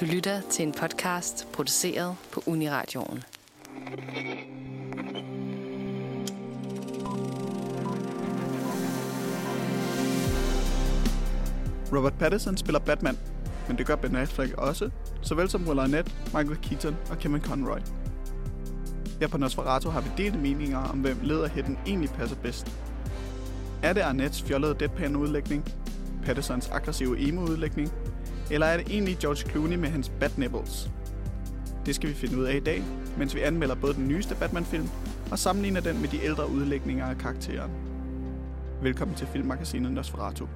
Du lytter til en podcast produceret på Uniradioen. Robert Pattinson spiller Batman, men det gør Ben Affleck også, såvel som Will Arnett, Michael Keaton og Kevin Conroy. Her på Nosferatu har vi delte meninger om, hvem lederhætten egentlig passer bedst. Er det Arnett's fjollede deadpan-udlægning, Pattinsons aggressive emo-udlægning, eller er det egentlig George Clooney med hans bat nipples? Det skal vi finde ud af i dag, mens vi anmelder både den nyeste Batman-film og sammenligner den med de ældre udlægninger af karakteren. Velkommen til filmmagasinet Nosferatu.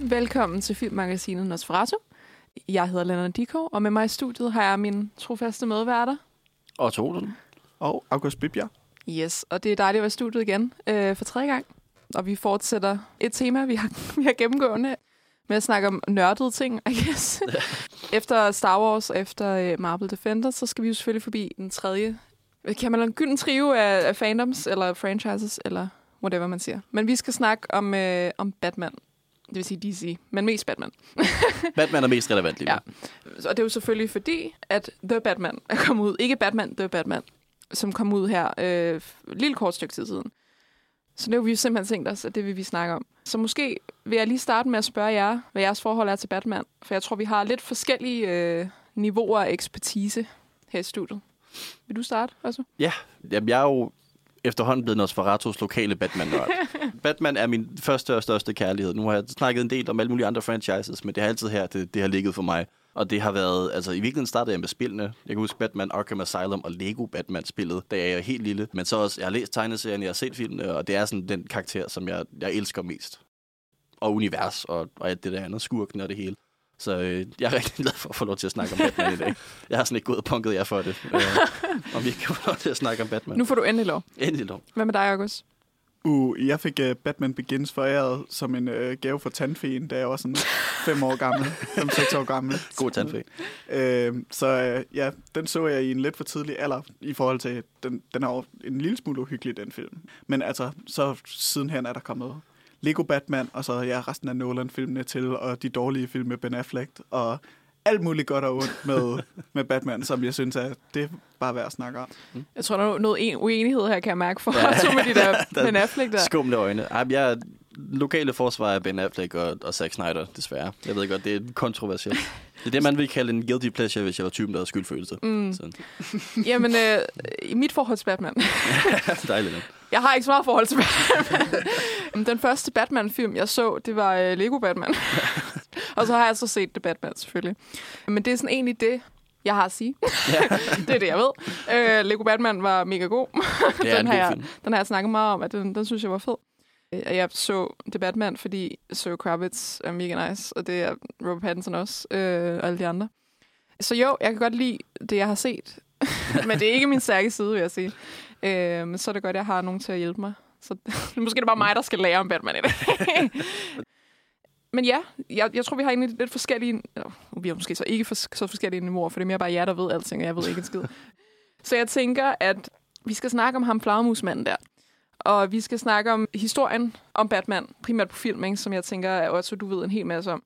Velkommen til Filmmagasinet Nosferatu. Jeg hedder Lennart Dikov, og med mig i studiet har jeg mine trofaste medværter. Og Toten. Og August Bibjerg. Yes, og det er dejligt at være i studiet igen øh, for tredje gang. Og vi fortsætter et tema, vi har, vi har gennemgående med at snakke om nørdede ting, I guess. efter Star Wars og efter øh, Marvel Defenders, så skal vi jo selvfølgelig forbi den tredje, kan man en gylden trio af, af fandoms, eller franchises, eller whatever man siger. Men vi skal snakke om, øh, om Batman. Det vil sige DC, men mest Batman. Batman er mest relevant lige nu. Ja. Og det er jo selvfølgelig fordi, at The Batman er kommet ud. Ikke Batman, The Batman, som kom ud her øh, et lille kort stykke tid siden. Så det har vi jo simpelthen tænkt os, at det vil vi snakke om. Så måske vil jeg lige starte med at spørge jer, hvad jeres forhold er til Batman. For jeg tror, vi har lidt forskellige øh, niveauer af ekspertise her i studiet. Vil du starte også? Ja, jamen, jeg er jo efterhånden blevet Nosferatus lokale Batman-nørd. Batman er min første og største kærlighed. Nu har jeg snakket en del om alle mulige andre franchises, men det har altid her, det, det har ligget for mig. Og det har været, altså i virkeligheden startede jeg med spillene. Jeg kan huske Batman Arkham Asylum og Lego Batman-spillet, da jeg er helt lille. Men så også, jeg har læst tegneserien, jeg har set filmene, og det er sådan den karakter, som jeg, jeg elsker mest. Og univers og, og alt det der andet, skurken og det hele. Så øh, jeg er rigtig glad for at få lov til at snakke om Batman i dag. Jeg har sådan ikke gået og punket jer for det. Øh, om vi ikke kan få lov til at snakke om Batman. Nu får du endelig lov. Endelig lov. Hvad med dig, August? Uh, jeg fik uh, Batman Begins foræret som en uh, gave fra tandfeen, da jeg var sådan fem år gammel, fem seks år gammel. God tandfæ. Uh, så uh, ja, den så jeg i en lidt for tidlig alder i forhold til, den, den er jo en lille smule uhyggelig, den film. Men altså, så sidenhen er der kommet Lego Batman, og så ja, resten af Nolan-filmene til, og de dårlige film med Ben Affleck, og alt muligt godt og ondt med, med Batman, som jeg synes, at det er bare værd at snakke om. Jeg tror, der er noget en uenighed her, kan jeg mærke, for ja. to med de der Ben Affleck der. Skumle øjne. Jeg er lokale forsvar af Ben Affleck og, og Zack Snyder, desværre. Jeg ved godt, det er kontroversielt. Det er det, man vil kalde en guilty pleasure, hvis jeg var typen, der havde skyldfølelse. Mm. Jamen, øh, i mit forhold til Batman. Dejligt. Jeg har ikke så meget forhold til Batman. Den første Batman-film, jeg så, det var øh, Lego Batman. og så har jeg så set The Batman, selvfølgelig. Men det er sådan egentlig det, jeg har at sige. Ja. det er det, jeg ved. Øh, Lego Batman var mega god. Det den, en har jeg, film. den har jeg snakket meget om, at den, den synes jeg var fed. Og jeg så The Batman, fordi Zoe Kravitz er mega nice, og det er Robert Pattinson også, øh, og alle de andre. Så jo, jeg kan godt lide det, jeg har set. Men det er ikke min stærke side, vil jeg sige. Øh, men så er det godt, at jeg har nogen til at hjælpe mig. Så måske er det bare mig, der skal lære om Batman i dag. Men ja, jeg, jeg tror, vi har egentlig lidt forskellige... Eller, vi har måske så ikke for, så forskellige niveauer, for det er mere bare jer, der ved alting, og jeg ved ikke en skid. så jeg tænker, at vi skal snakke om ham flagermusmanden der. Og vi skal snakke om historien om Batman, primært på film, ikke? som jeg tænker, at også du ved en hel masse om.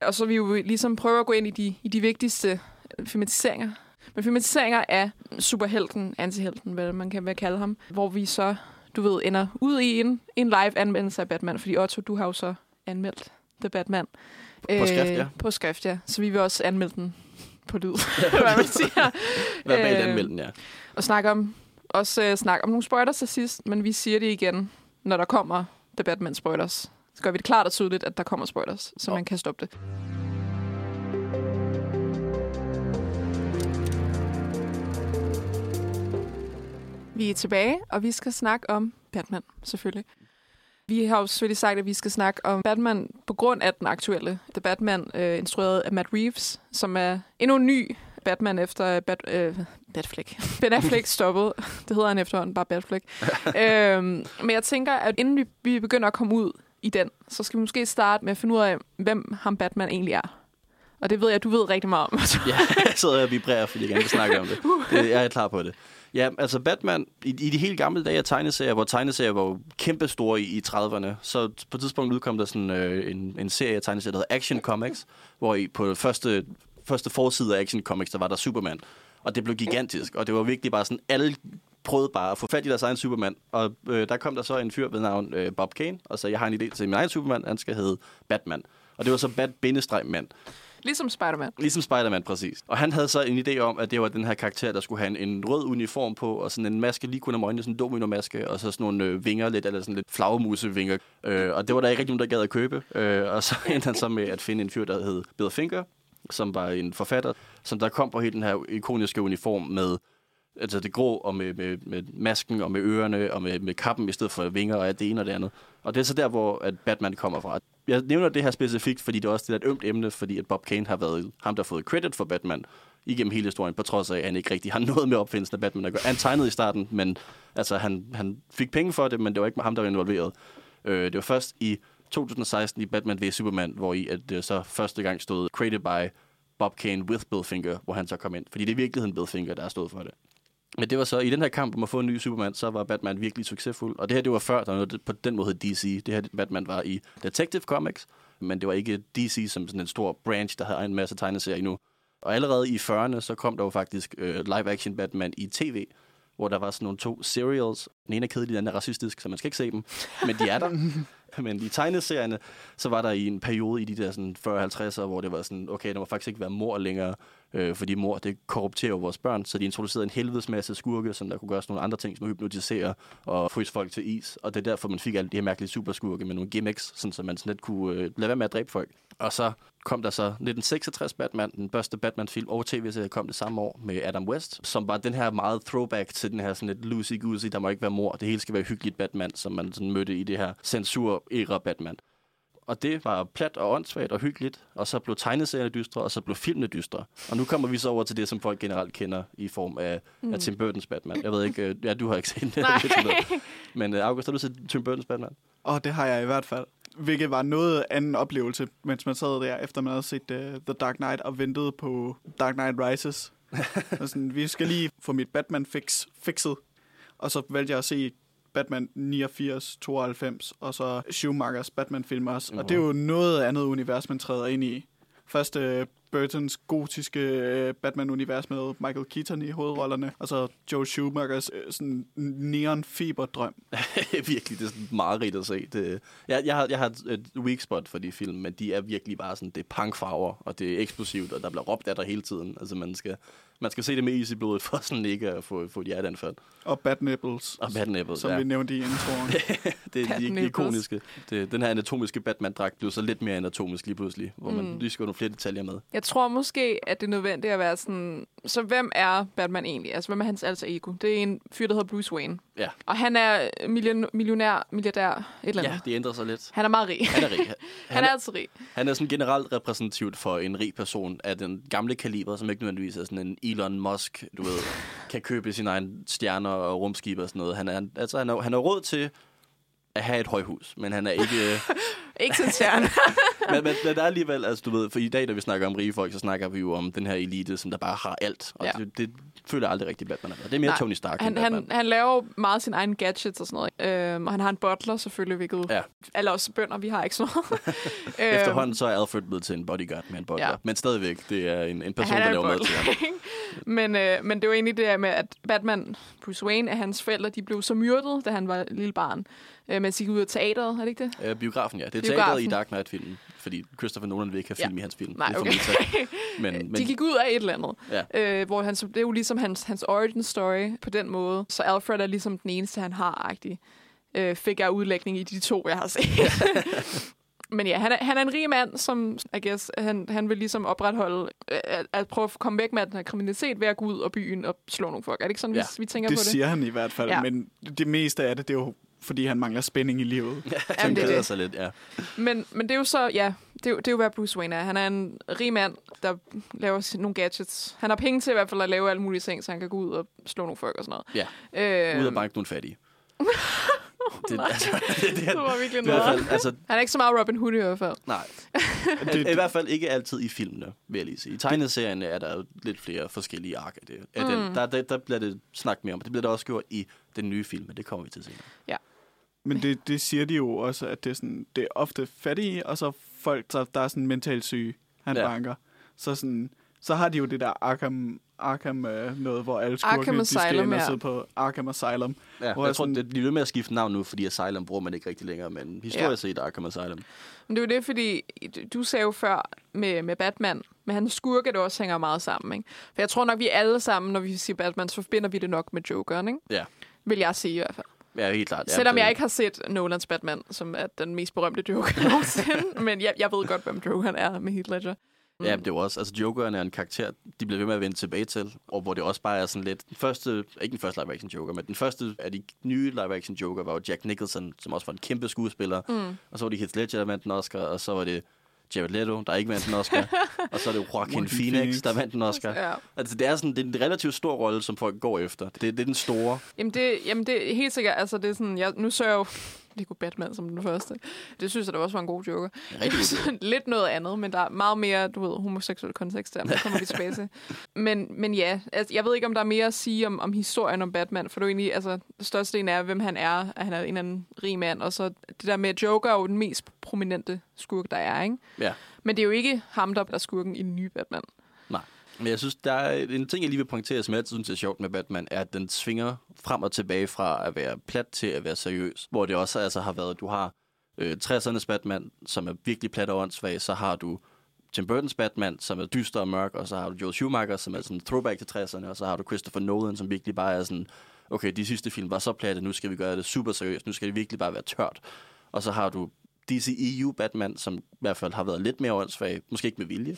Og så vil vi jo ligesom prøve at gå ind i de, i de vigtigste filmatiseringer. Men filmatiseringer af superhelten, antihelten, hvad man kan hvad kalde ham, hvor vi så, du ved, ender ud i en, en live anmeldelse af Batman, fordi Otto, du har jo så anmeldt The Batman. På skrift, ja. Øh, på skrift, ja. Så vi vil også anmelde den på lyd, hvad man siger. Verbalt Øh, anmelden, ja. og snakke om, også øh, snakke om nogle spoilers til sidst, men vi siger det igen, når der kommer The Batman spoilers. Så gør vi det klart og tydeligt, at der kommer spoilers, så Nå. man kan stoppe det. Vi er tilbage, og vi skal snakke om Batman, selvfølgelig. Vi har jo selvfølgelig sagt, at vi skal snakke om Batman på grund af den aktuelle The Batman, øh, instrueret af Matt Reeves, som er endnu en ny Batman efter Bat, øh, Batfleck. Ben Affleck stoppede. Det hedder han efterhånden, bare Batfleck. øhm, men jeg tænker, at inden vi, vi begynder at komme ud i den, så skal vi måske starte med at finde ud af, hvem ham Batman egentlig er. Og det ved jeg, at du ved rigtig meget om. Ja, jeg sidder og vibrerer, fordi jeg gerne vil snakke om det. det. Jeg er klar på det. Ja, altså Batman, i, i de helt gamle dage af tegneserier, hvor tegneserier var jo kæmpestore i, i 30'erne, så på et tidspunkt udkom der sådan øh, en, en serie af tegneserier, der hedder Action Comics, hvor i på første, første forside af Action Comics, der var der Superman. Og det blev gigantisk, og det var virkelig bare sådan, alle prøvede bare at få fat i deres egen Superman. Og øh, der kom der så en fyr ved navn øh, Bob Kane, og så jeg har en idé til min egen Superman, han skal hedde Batman. Og det var så Bat-mand. Ligesom Spider-Man. Ligesom Spider-Man, præcis. Og han havde så en idé om, at det var den her karakter, der skulle have en, en rød uniform på, og sådan en maske lige kun om øjnene, sådan en domino-maske, og så sådan nogle øh, vinger, lidt, eller sådan lidt flagermusevinger. Øh, og det var der ikke rigtig nogen, der gad at købe. Øh, og så endte han så med at finde en fyr, der hed Bill Finger, som var en forfatter, som der kom på hele den her ikoniske uniform med altså det grå, og med, med, med masken, og med ørerne, og med, med kappen i stedet for vinger, og det ene og det andet. Og det er så der, hvor at Batman kommer fra. Jeg nævner det her specifikt, fordi det er også det er et ømt emne, fordi at Bob Kane har været ham, der har fået credit for Batman igennem hele historien, på trods af, at han ikke rigtig har noget med opfindelsen af Batman at gøre. Han tegnede i starten, men altså, han, han fik penge for det, men det var ikke ham, der var involveret. Øh, det var først i 2016 i Batman v Superman, hvor i at det så første gang stod created by Bob Kane with Bill Finger, hvor han så kom ind. Fordi det er i virkeligheden Bill Finger, der har stået for det. Men det var så, i den her kamp om at få en ny Superman, så var Batman virkelig succesfuld. Og det her, det var før, der var noget, på den måde hed DC. Det her Batman var i Detective Comics, men det var ikke DC som sådan en stor branch, der havde en masse tegneserier endnu. Og allerede i 40'erne, så kom der jo faktisk øh, live-action Batman i tv, hvor der var sådan nogle to serials. Den ene er kedelig, den er racistisk, så man skal ikke se dem. Men de er der. Men i tegneserierne, så var der i en periode i de der sådan 40-50'er, hvor det var sådan, okay, der må faktisk ikke være mor længere, øh, fordi mor, det korrupterer vores børn. Så de introducerede en helvedes masse skurke, som der kunne gøre sådan nogle andre ting, som at hypnotisere og fryse folk til is. Og det er derfor, man fik alle de her mærkelige superskurke med nogle gimmicks, sådan, så man sådan lidt kunne øh, lade være med at dræbe folk. Og så kom der så 1966 Batman, den første Batman-film og tv-serie kom det samme år med Adam West, som var den her meget throwback til den her sådan lidt loosey-goosey, der må ikke være mor, det hele skal være hyggeligt Batman, som man sådan mødte i det her censur-era Batman. Og det var plat og åndssvagt og hyggeligt, og så blev tegneserierne dystre, og så blev filmene dystre. Og nu kommer vi så over til det, som folk generelt kender i form af, mm. af Tim Burton's Batman. Jeg ved ikke, ja, du har ikke set det. Men uh, August, har du set Tim Burton's Batman? Åh, oh, det har jeg i hvert fald. Hvilket var noget anden oplevelse, mens man sad der, efter man havde set uh, The Dark Knight og ventede på Dark Knight Rises. og sådan, vi skal lige få mit Batman-fix fikset. Og så valgte jeg at se Batman 89, 92, og så Schumachers Batman-film også. Og det er jo noget andet univers, man træder ind i. Først uh, Burtons gotiske uh, Batman-univers med Michael Keaton i hovedrollerne, og så Joe Schumachers uh, sådan neon fiberdrøm. virkelig, det er sådan meget rigt at se. Det, jeg, jeg, har, jeg har et weak spot for de film, men de er virkelig bare sådan, det er punkfarver, og det er eksplosivt, og der bliver råbt af dig hele tiden. Altså man skal, man skal se det med is i blodet, for sådan ikke at få, få et hjerteanfald. Og Bad Nipples. Og Bad Nipples, Som ja. vi nævnte i introen. det er de ikoniske. Det, den her anatomiske Batman-dragt blev så lidt mere anatomisk lige pludselig, hvor man mm. lige skulle nogle flere detaljer med. Jeg tror måske, at det er nødvendigt at være sådan... Så hvem er Batman egentlig? Altså, hvem er hans alter ego? Det er en fyr, der hedder Bruce Wayne. Ja. Og han er million, millionær, milliardær, et eller andet. Ja, det ændrer sig lidt. Han er meget rig. Han er rig. Han, han er altid rig. Han er sådan generelt repræsentativt for en rig person af den gamle kaliber, som ikke nødvendigvis er sådan en Elon Musk, du ved, kan købe sine egne stjerner og rumskib og sådan noget. Han er, altså, han er, han er råd til at have et højhus, men han er ikke... ikke til stjerne. men, men, men der er alligevel, altså du ved, for i dag, når vi snakker om rige folk, så snakker vi jo om den her elite, som der bare har alt. Og ja. det, det føler jeg aldrig rigtig Batman er. Det er mere Nej, Tony Stark han, han, han laver meget sine egne gadgets og sådan noget. Øhm, og han har en butler selvfølgelig, hvilket ja. alle os bønder, vi har ikke sådan noget. Efterhånden så er Alfred blevet til en bodyguard med en butler. Ja. Men stadigvæk, det er en, en person, der laver mad til ham. men, øh, men det var egentlig det her med, at Batman, Bruce Wayne, og hans forældre, de blev så myrdet, da han var lille barn øh, de gik ud af teateret, er det ikke det? Øh, biografen, ja. Det er biografen. teateret i Dark Knight-filmen, fordi Christopher Nolan vil ikke have film ja. i hans film. Nej, okay. men, men, de gik ud af et eller andet, ja. øh, hvor han, det er jo ligesom hans, hans origin story på den måde. Så Alfred er ligesom den eneste, han har, agtig. Øh, fik jeg udlægning i de to, jeg har set. Men ja, han er, han er en rig mand, som, I guess, han, han vil ligesom opretholde, at, at prøve at komme væk med den her kriminalitet ved at gå ud og byen og slå nogle folk. Er det ikke sådan, ja. vi, vi tænker det på det? Det siger han i hvert fald, ja. men det meste af det, det er jo fordi han mangler spænding i livet. Ja, han det, det. sig lidt, ja. Men, men det er jo så, ja, det er, jo, det er jo, hvad Bruce Wayne er. Han er en rig mand, der laver nogle gadgets. Han har penge til i hvert fald at lave alle mulige ting, så han kan gå ud og slå nogle folk og sådan noget. Ja, øh, ud og banke nogle fattige. Det, Nej. altså, det, det, Det var virkelig noget. fald, altså, Han er ikke så meget Robin Hood i hvert fald. nej. Det- det, I hvert fald ikke altid i filmene, vil jeg lige sige. I tegneserierne er der jo lidt flere forskellige ark af det. Af den, Mm. der, der, der bliver det snakket mere om. Det bliver der også gjort i den nye film, men det kommer vi til senere. Men det, det siger de jo også, at det er, sådan, det er ofte fattige, og så folk, der, der er sådan mentalt syge, han Ja. ja. banker. Så, sådan, så har de jo det der Arkham, Arkham øh, noget, hvor alle Arkham skurkene, de skal Asylum, ind og ja. sidde på Arkham Asylum. Ja, Hvor jeg jeg tror, sådan- det bliver med at skifte navn nu, fordi Asylum bruger man ikke rigtig længere, men historisk set Arkham Asylum. Men det er jo det, fordi du sagde jo før med, med Batman, med hans skurke, det også hænger meget sammen. Ikke? For jeg tror nok, vi alle sammen, når vi siger Batman, så forbinder vi det nok med Jokeren, ikke? Ja. Vil jeg sige i hvert fald. Ja, helt klart. Selvom det- jeg ikke har set Nolans Batman, som er den mest berømte Joker nogensinde. men jeg, jeg ved godt, hvem Jokeren er med Heath Ledger. Mm. Ja, det er også, altså Jokeren er en karakter, de bliver ved med at vende tilbage til, og hvor det også bare er sådan lidt, den første, ikke den første live-action Joker, men den første af de nye live-action Joker var jo Jack Nicholson, som også var en kæmpe skuespiller, Mm. og så var det Heath Ledger, der vandt den Oscar, og så var det Jared Leto, der ikke vandt den Oscar, og så er det jo Joaquin Joaquin Phoenix, Phoenix. der vandt den Oscar. Ja. Altså, det er sådan, det er en relativt stor rolle, som folk går efter. Det, det er den store. Jamen det, jamen det er helt sikkert, altså det er sådan, jeg, nu så jeg jo Lego Batman som den første. Det synes jeg da også var en god joker. Rigtig Lidt noget andet, men der er meget mere, du ved, homoseksuel kontekst der, men kommer vi tilbage til. Men, men ja, altså, jeg ved ikke, om der er mere at sige om, om historien om Batman, for det er egentlig, altså, det største en er, hvem han er, at han er en eller anden rig mand, og så det der med, at Joker er jo den mest prominente skurk, der er, ikke? Ja. Men det er jo ikke ham, der er skurken i den nye Batman. Men jeg synes, der er en ting, jeg lige vil pointere, som jeg altid synes er sjovt med Batman, er, at den svinger frem og tilbage fra at være plat til at være seriøs. Hvor det også altså har været, du har øh, 60'ernes Batman, som er virkelig plat og åndssvag, så har du Tim Burton's Batman, som er dyster og mørk, og så har du Joel Schumacher, som er sådan en throwback til 60'erne, og så har du Christopher Nolan, som virkelig bare er sådan, okay, de sidste film var så platte, nu skal vi gøre det super seriøst, nu skal det virkelig bare være tørt. Og så har du DCEU Batman, som i hvert fald har været lidt mere åndssvag, måske ikke med vilje,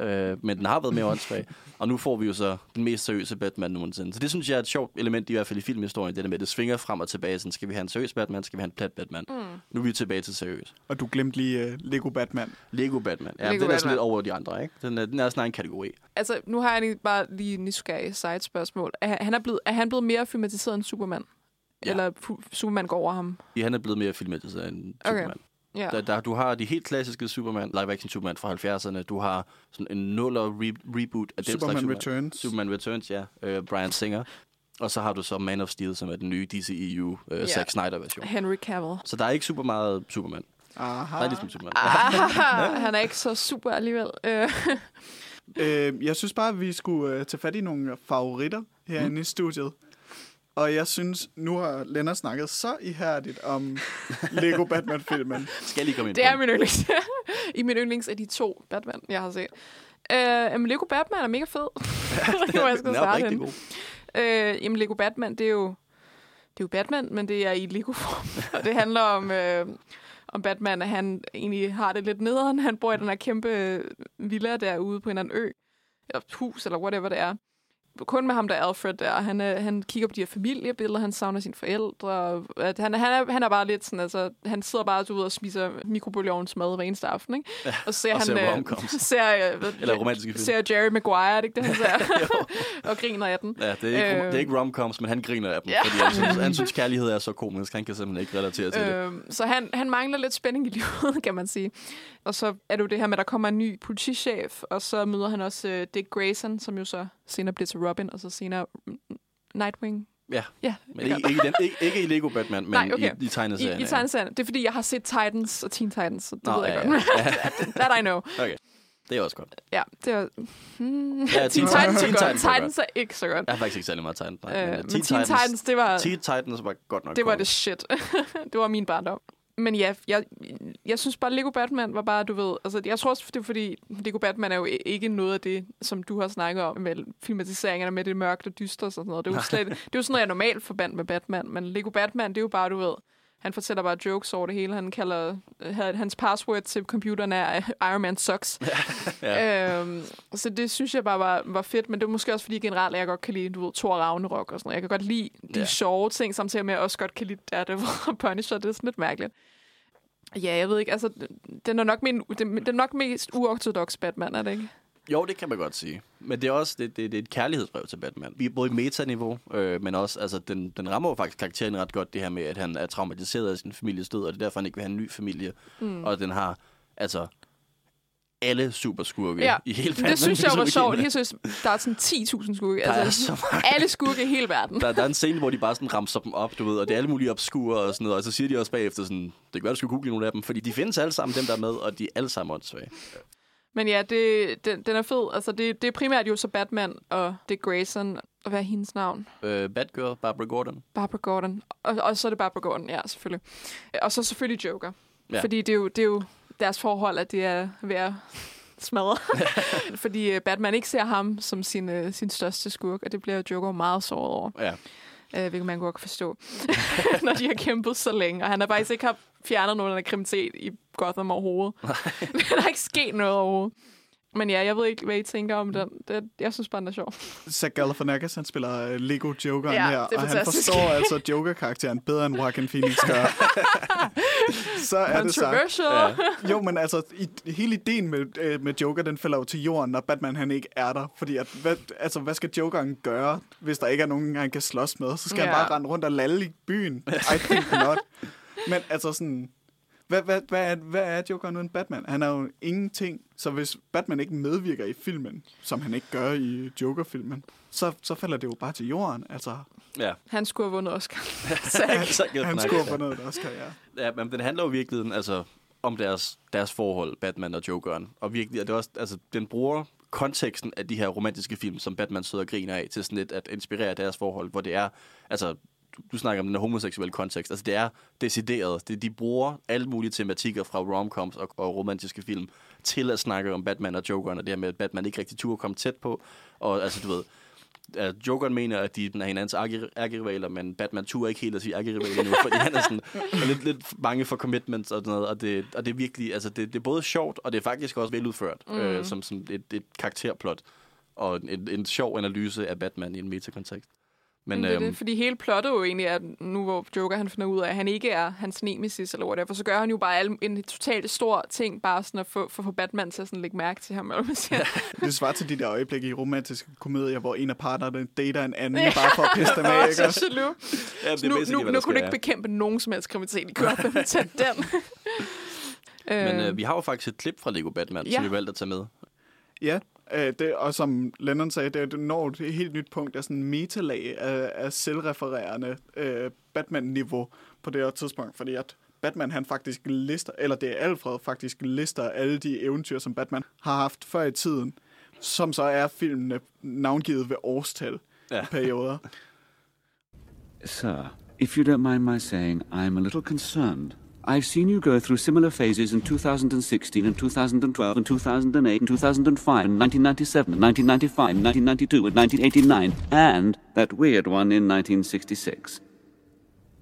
øh, men den har været mere åndssvag. Og nu får vi jo så den mest seriøse Batman nogensinde. Så det synes jeg er et sjovt element, i hvert fald i filmhistorien, det der med, at det svinger frem og tilbage. Sådan, skal vi have en seriøs Batman, skal vi have en plat Batman? Mm. Nu er vi tilbage til seriøs. Og du glemte lige uh, Lego Batman. Lego Batman. Ja, Lego den er sådan Batman. lidt over de andre, ikke? Den er, den er sådan en kategori. Altså, nu har jeg lige bare lige en nysgerrig side-spørgsmål. Er, han- er, blevet, er han blevet mere filmatiseret end Superman? Ja. Eller Superman går over ham? Ja, Han er blevet mere filmatiseret end Okay. Superman. Ja. Der, der, du har de helt klassiske Superman, live-action Superman fra 70'erne. Du har sådan en nuller re- reboot af den Superman Returns. Superman Returns, ja. Øh, Brian Singer. Og så har du så Man of Steel, som er den nye DCEU, øh, Ja. Zack Snyder-version. Henry Cavill. Så der er ikke super meget Superman. Aha. Der er ligesom Superman. Ah, han er ikke så super alligevel. Øh, Øh, jeg synes bare, at vi skulle øh, tage fat i nogle favoritter herinde Mm. i studiet. Og jeg synes, nu har Lennart snakket så ihærdigt om Lego Batman-filmen. Skal jeg lige komme ind det er min yndlings. I min yndlings er de to Batman, jeg har set. Øh, jamen, Lego Batman er mega fed. det var jeg skal Den er starte god. Øh, jamen, Lego Batman, det er jo, det er jo Batman, men det er i Lego-form. Og det handler om, øh, om Batman, at han egentlig har det lidt nederen. Han bor i den her kæmpe øh, villa derude på en eller anden ø, eller hus, eller whatever det er. Kun med ham der Alfred der. Han, øh, han kigger på de her familiebilleder, han savner sine forældre. og At han, han, er, han er bare lidt sådan, altså, han sidder bare ved, og spiser mikrobølgeovnsmad hver eneste aften, ikke? Ja, Og så ser og han, ser øh, ser, øh, hvad- Eller romantiske film. ser Jerry Maguire, er det ikke det, han ser? og griner af den. Ja, det er ikke, Øh. det er ikke romcoms, men han griner af dem, Ja. fordi han synes, han synes, kærlighed er så komisk. Han kan simpelthen ikke relatere til det. Øhm, så han, han mangler lidt spænding i livet, kan man sige. Og så er det jo det her med, at der kommer en ny politichef, og så møder han også øh, Dick Grayson, som jo så senere bliver til Robin, og så senere mm, Nightwing. Ja, Ja, men ikke, ikke, den, ikke, ikke i Lego Batman, men Nej, okay. i, i tegneserien. I, i tegneserien. Det er fordi, jeg har set Titans og Teen Titans, så det Nå, ved jeg ja, godt. ja. That I know. Okay, det er også godt. Ja, det er... Hmm. Ja, Teen Teen Titans er Titans- Teen godt. Titans Titans er ikke så godt. Jeg har faktisk ikke særlig meget. Nej, Øh, men, men uh, Teen Titans, det var... Teen Titans var godt nok Det var kommet. det shit. det var min barndom. Men ja, jeg, jeg synes bare, Lego Batman var bare, du ved... Altså, jeg tror også, det er fordi, Lego Batman er jo ikke noget af det, som du har snakket om med filmatiseringerne med det mørke og dystre og sådan noget. Det er jo, slet, det er jo sådan noget, jeg normalt forbandt med Batman. Men Lego Batman, det er jo bare, du ved... Han fortæller bare jokes over det hele. Han kalder... øh, Hans password til computeren er Iron Man sucks. Ja. Øhm, så det synes jeg bare var, var fedt, men det er måske også fordi generelt, at jeg godt kan lide, du ved, Thor Ragnarok og sådan noget. Jeg kan godt lide de Ja. sjove ting, samtidig med, at jeg også godt kan lide Daredevil og Punisher. Det er sådan lidt mærkeligt. Ja, jeg ved ikke, altså, den er nok, min, den, den er nok mest uortodox Batman, er det ikke? Jo, det kan man godt sige. Men det er også det, det, det er et kærlighedsbrev til Batman. Vi er både i metaniveau, øh, men også, altså, den, den rammer jo faktisk karakteren ret godt, det her med, at han er traumatiseret af sin families død, og det er derfor, han ikke vil have en ny familie. Mm. Og den har, altså, alle superskurke Ja, i hele Batman. det synes jeg var sjovt. Jeg synes, der er sådan 10.000 skurke. der er Altså, så mange. alle skurke i hele verden. Der, der er en scene, hvor de bare sådan ramser dem op, du ved, og det er alle mulige obskure og sådan noget, og så siger de også bagefter sådan, det kan være, du skal google nogle af dem, fordi de findes alle sammen, dem der er med, og de er alle sammen åndssvage. Men ja, det, den, den er fed. Altså, det, det er primært jo så Batman og Dick Grayson. Og hvad er hendes navn? Øh, Batgirl, Barbara Gordon. Barbara Gordon. Og, og så er det Barbara Gordon, ja, selvfølgelig. Og så selvfølgelig Joker. Ja. Fordi det er, jo, det er jo deres forhold, at det er ved at smadre. Fordi øh, Batman ikke ser ham som sin, øh, sin største skurk, og det bliver Joker meget såret over. Ja. Øh, hvilket man godt kan forstå, når de har kæmpet så længe. Og han har faktisk ikke haft fjernet nogen af kriminalitet i Gotham overhovedet. der er ikke sket noget overhovedet. Men ja, jeg ved ikke, hvad I tænker om den. Det, jeg synes bare, den er sjov. Zach Galifianakis, han spiller uh, Lego Jokeren Ja, her, er og han forstår altså Joker-karakteren bedre, end Joaquin Phoenix gør. så er det sagt. Ja. Jo, men altså, i, hele ideen med, øh, med Joker, den falder jo til jorden, når Batman han ikke er der. Fordi at, hvad, altså, hvad skal Jokeren gøre, hvis der ikke er nogen, han kan slås med? Så skal. Ja. han bare rende rundt og lalle i byen. I think not. Men altså sådan... Hvad, hvad, hvad, er, hvad er Jokeren uden Batman? Han er jo ingenting. Så hvis Batman ikke medvirker i filmen, som han ikke gør i Joker-filmen, så, så falder det jo bare til jorden. Altså, Ja. Han skulle have vundet Oscar. Han jeg skulle for noget, Oscar, ja. Ja, men den handler jo virkelig altså, om deres, deres forhold, Batman og Jokeren. Og virkelig, og det er også, altså, den bruger konteksten af de her romantiske film, som Batman sidder og griner af, til sådan lidt at inspirere deres forhold, hvor det er, altså, du, du snakker om den homoseksuelle kontekst, altså det er decideret. Det, de bruger alle mulige tematikker fra romcoms og, og romantiske film til at snakke om Batman og Jokeren, og det her med, at Batman ikke rigtig turde komme tæt på, og altså, du ved, at Jokeren mener, at de er hinandens ærkerivaler, men Batman turde ikke helt at sige ærkerivaler nu, fordi han er sådan er lidt, lidt bange for commitments og sådan noget, og det, og det er virkelig, altså det, det er både sjovt, og det er faktisk også veludført, mm. øh, som, som et, et karakterplot, og en, en sjov analyse af Batman i en metakontekst. Men det, er øhm, det, fordi hele plottet jo egentlig er, at nu hvor Joker han finder ud af, at han ikke er hans nemesis eller whatever, så gør han jo bare alle, en totalt stor ting, bare sådan at få, få, få Batman til at sådan lægge mærke til ham. Eller hvad man siger. Det svarer til de der øjeblikke i romantiske komedier, hvor en af partnerne dater en anden, bare for at pisse dem af, ikke? så ja, det er nu, nu, nu der kunne du ikke bekæmpe nogen som helst kriminalitet i Gotham. Tag den. ja. Men øh, vi har jo faktisk et klip fra Lego Batman, ja. Ja. som vi valgte at tage med. Ja, øh, det, og som Lennon sagde, det, det når et helt nyt punkt af sådan metalag af, af selvrefererende øh, Batman-niveau på det her tidspunkt, fordi at Batman han faktisk lister, eller det er Alfred faktisk lister alle de eventyr, som Batman har haft før i tiden, som så er filmene navngivet ved årstal Ja. perioder. Sir, if you don't mind my saying, I'm a little concerned. I've seen you go through similar phases in 2016 and 2012 and 2008 and 2005 and 1997 and 1995 and 1992 and 1989 and that weird one in 1966.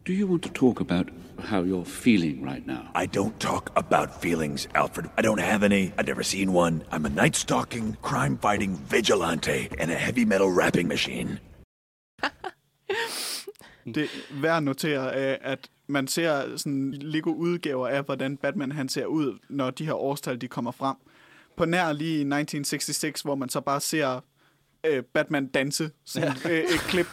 Do you want to talk about how you're feeling right now? I don't talk about feelings, Alfred. I don't have any. I've never seen one. I'm a night stalking, crime fighting vigilante and a heavy metal rapping machine. Det er værd at notere, øh, at man ser sådan Lego-udgaver af, hvordan Batman han ser ud, når de her årstal de kommer frem. På nær lige i 1966, hvor man så bare ser øh, Batman danse. Sådan ja. øh, et klip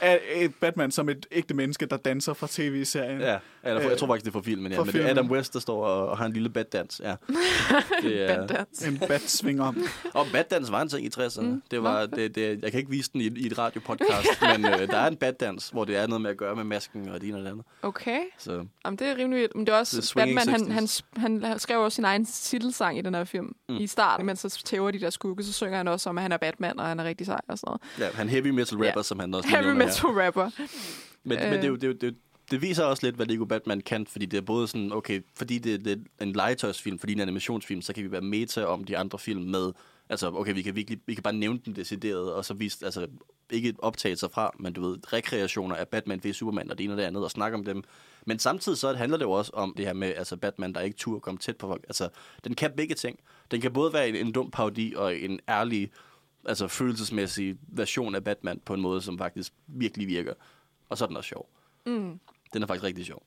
af et Batman som et ægte menneske, der danser fra tv-serien. Ja, eller, Øh, jeg tror faktisk, det er fra filmen, ja. fra Men det er filmen. Adam West, der står og, og har en lille batdans. Ja. Det er, Batdans. En bat svinger om. Og batdans var en ting i 60'erne. Mm. Det var, det, det, jeg kan ikke vise den i, i et radiopodcast, men øh, der er en batdans, hvor det er noget med at gøre med masken og det ene og det andet. Okay. Så Jamen, det er rimelig vildt. Men det er også, Det er Batman, han, 60's. han, han skrev også sin egen titelsang i den her film. Mm. I starten, mens så tæver de der skugge, så synger han også om, at han er Batman, og han er rigtig sej og sådan noget. ja, han heavy metal rapper, Ja. som han også Heavy nævner metal rapper. Her. Men, men det, er jo, det, er jo, det, er det viser også lidt, hvad Lego Batman kan, fordi det er både sådan, okay, fordi det er lidt en legetøjsfilm, fordi det er en animationsfilm, så kan vi være meta om de andre film med, altså, okay, vi kan, virkelig, vi kan bare nævne den decideret, og så vise, altså, ikke optagelser fra, men du ved, rekreationer af Batman v Superman og det ene og det andet, og snakke om dem. Men samtidig så handler det jo også om det her med, altså Batman, der ikke turde komme tæt på folk. Altså, den kan begge ting. Den kan både være en, en dum parodi og en ærlig, altså følelsesmæssig version af Batman på en måde, som faktisk virkelig virker. Og så er den også sjov. Mm. Den er faktisk rigtig sjov.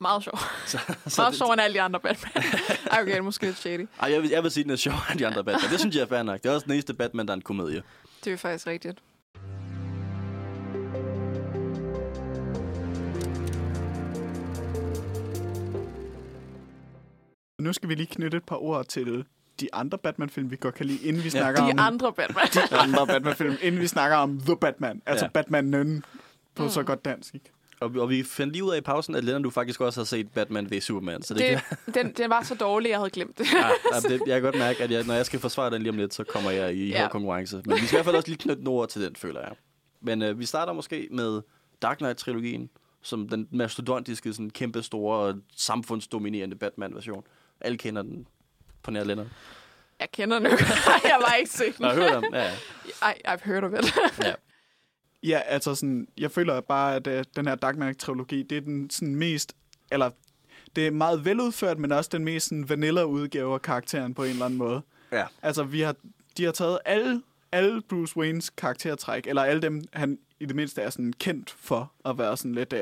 Meget sjov. Så, Meget det- sjovere end alle de andre Batman. Ej, okay, det er måske lidt shady. Ej, jeg vil, jeg vil sige, den er sjovere end de andre Batman. Det synes jeg er fair nok. Det er også den eneste Batman, der er en komedie. Det er faktisk rigtigt. Nu skal vi lige knytte et par ord til de andre Batman-film, vi godt kan lide, inden vi Ja, snakker De om andre Batman. de andre Batman-film, inden vi snakker om The Batman, altså Ja. Batman på Mm. så godt dansk. Ikke? Og, vi- og vi fandt lige ud af i pausen, at Lennon, du faktisk også har set Batman v Superman. Så det, det, kan, den, den var så dårlig, jeg havde glemt det. ja, det, jeg kan godt mærke, at jeg, når jeg skal forsvare den lige om lidt, så kommer jeg i Ja. ja. konkurrence. Men vi skal i hvert fald også lige knytte nogle ord til den, føler jeg. Men øh, vi starter måske med Dark Knight-trilogien, som den mastodontiske, sådan kæmpe store, samfundsdominerende Batman-version. Alle kender den på nær Lennon. Jeg kender den jo. jeg var ikke set Nå, jeg har hørt om ja, Ej, I've heard of it. ja. Ja, altså sådan, jeg føler bare, at uh, den her Dark Knight-trilogi, det er den sådan mest, eller det er meget veludført, men også den mest sådan, vanilla-udgave af karakteren på en eller anden måde. ja. Altså, vi har, de har taget alle, alle Bruce Waynes karaktertræk, eller alle dem, han i det mindste er sådan kendt for at være sådan lidt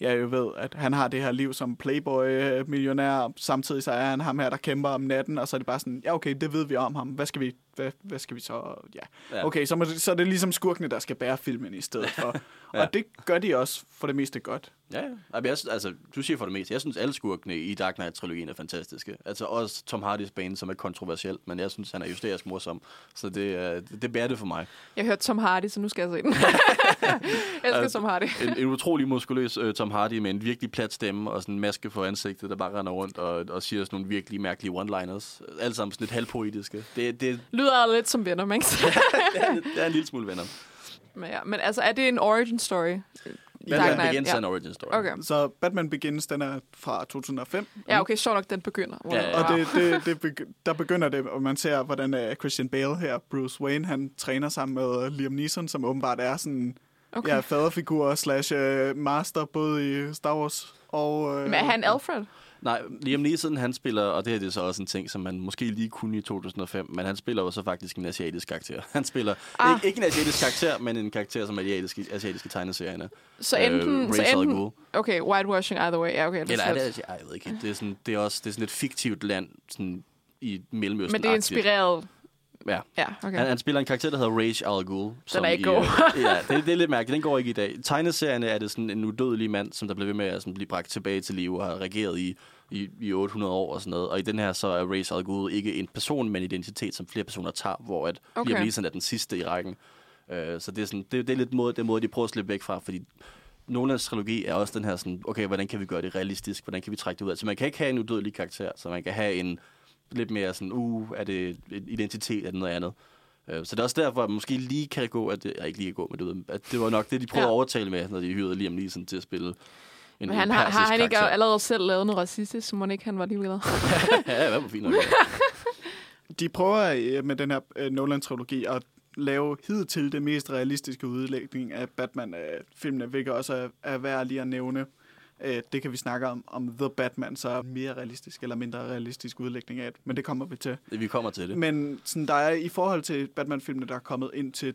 ja, jeg jo ved, at han har det her liv som playboy-millionær, samtidig så er han ham her, der kæmper om natten, og så er det bare sådan, ja okay, det ved vi om ham, hvad skal vi, hvad, hvad skal vi så, ja. Ja. Okay, så, må det, så er det ligesom skurkene, der skal bære filmen i stedet for. Ja. Og det gør de også for det meste godt. Ja, ja. Jeg, altså, du siger for det meste. Jeg synes, alle skurkene i Dark Knight-trilogien er fantastiske. Altså også Tom Hardys bane, som er kontroversiel, men jeg synes, han er justerisk morsom. Så det, øh, det, det bærer det for mig. Jeg hørte Tom Hardy, så nu skal jeg se den. jeg elsker Altså, Tom Hardy. En, en utrolig muskuløs øh, Tom Hardy med en virkelig plat stemme og sådan en maske på ansigtet, der bare render rundt og, og siger sådan nogle virkelig mærkelige one-liners. Alle sammen sådan lidt halvpoetiske. Det, det, Lyder lidt som Venom, ikke? det, er, det er en lille smule venner. men, ja. men altså, er det en origin story? i Dark Batman Knight? Begins er ja. en origin story. Okay. Så Batman Begins, den er fra 2005. Ja, okay, sjovt nok, den begynder. Ja, ja. Og det, det, det begy- der begynder det, og man ser, hvordan uh, Christian Bale her, Bruce Wayne, han træner sammen med uh, Liam Neeson, som åbenbart er sådan Okay. ja, faderfigur slash uh, master, både i Star Wars og... Uh, Men er han Alfred? Nej, Liam Neeson, han spiller, og det her det er så også en ting, som man måske lige kunne i 2005, men han spiller jo så faktisk en asiatisk karakter. Han spiller Ah. ikke, ikke en asiatisk karakter, men en karakter, som er i asiatiske, asiatiske tegneserierne. Så enten... Øh, så enten okay, whitewashing either way. Ja, okay. det Eller er er det, jeg ved ikke, det er, sådan, det er også det er sådan et fiktivt land sådan i Mellemøsten. Men det er inspireret... Ja. Ja, okay. Han, han spiller en karakter, der hedder Rage Al Ghul. som ikke i, god. øh, ja, det, det er lidt mærkeligt. Den går ikke i dag. I tegneserierne er det sådan en udødelig mand, som der bliver ved med at sådan, blive bragt tilbage til liv og har regeret i, i, i 800 år og sådan noget. Og i den her så er Rage Al Ghul ikke en person, men en identitet, som flere personer tager, hvor at okay. Liam Neeson er den sidste i rækken. Uh, så det er, sådan, det, det er lidt måde, den måde, de prøver at slippe væk fra, fordi Nolans trilogi er også den her sådan, okay, hvordan kan vi gøre det realistisk? Hvordan kan vi trække det ud? Altså man kan ikke have en udødelig karakter, så man kan have en lidt mere sådan, uh, er det en identitet, er det noget andet? Øh, Så det er også derfor, at måske lige kan det gå, at det, ja, ikke lige kan gå, men du ved, at det var nok det, de prøvede Ja. at overtale med, når de hyrede Liam Neeson til at spille en, Men en han har, har han ikke karakter. allerede selv lavet noget racistisk, så må ikke han var lige ved. ja, hvad var fint nok. De prøver øh, med den her øh, Nolan-trilogi at lave hidtil det mest realistiske udlægning af Batman-filmene, hvilket også er, er værd lige at nævne. Øh, det kan vi snakke om, om The Batman, så mere realistisk eller mindre realistisk udlægning af det, men det kommer vi til. Vi kommer til det. Men sådan, der er i forhold til Batman-filmene, der er kommet ind til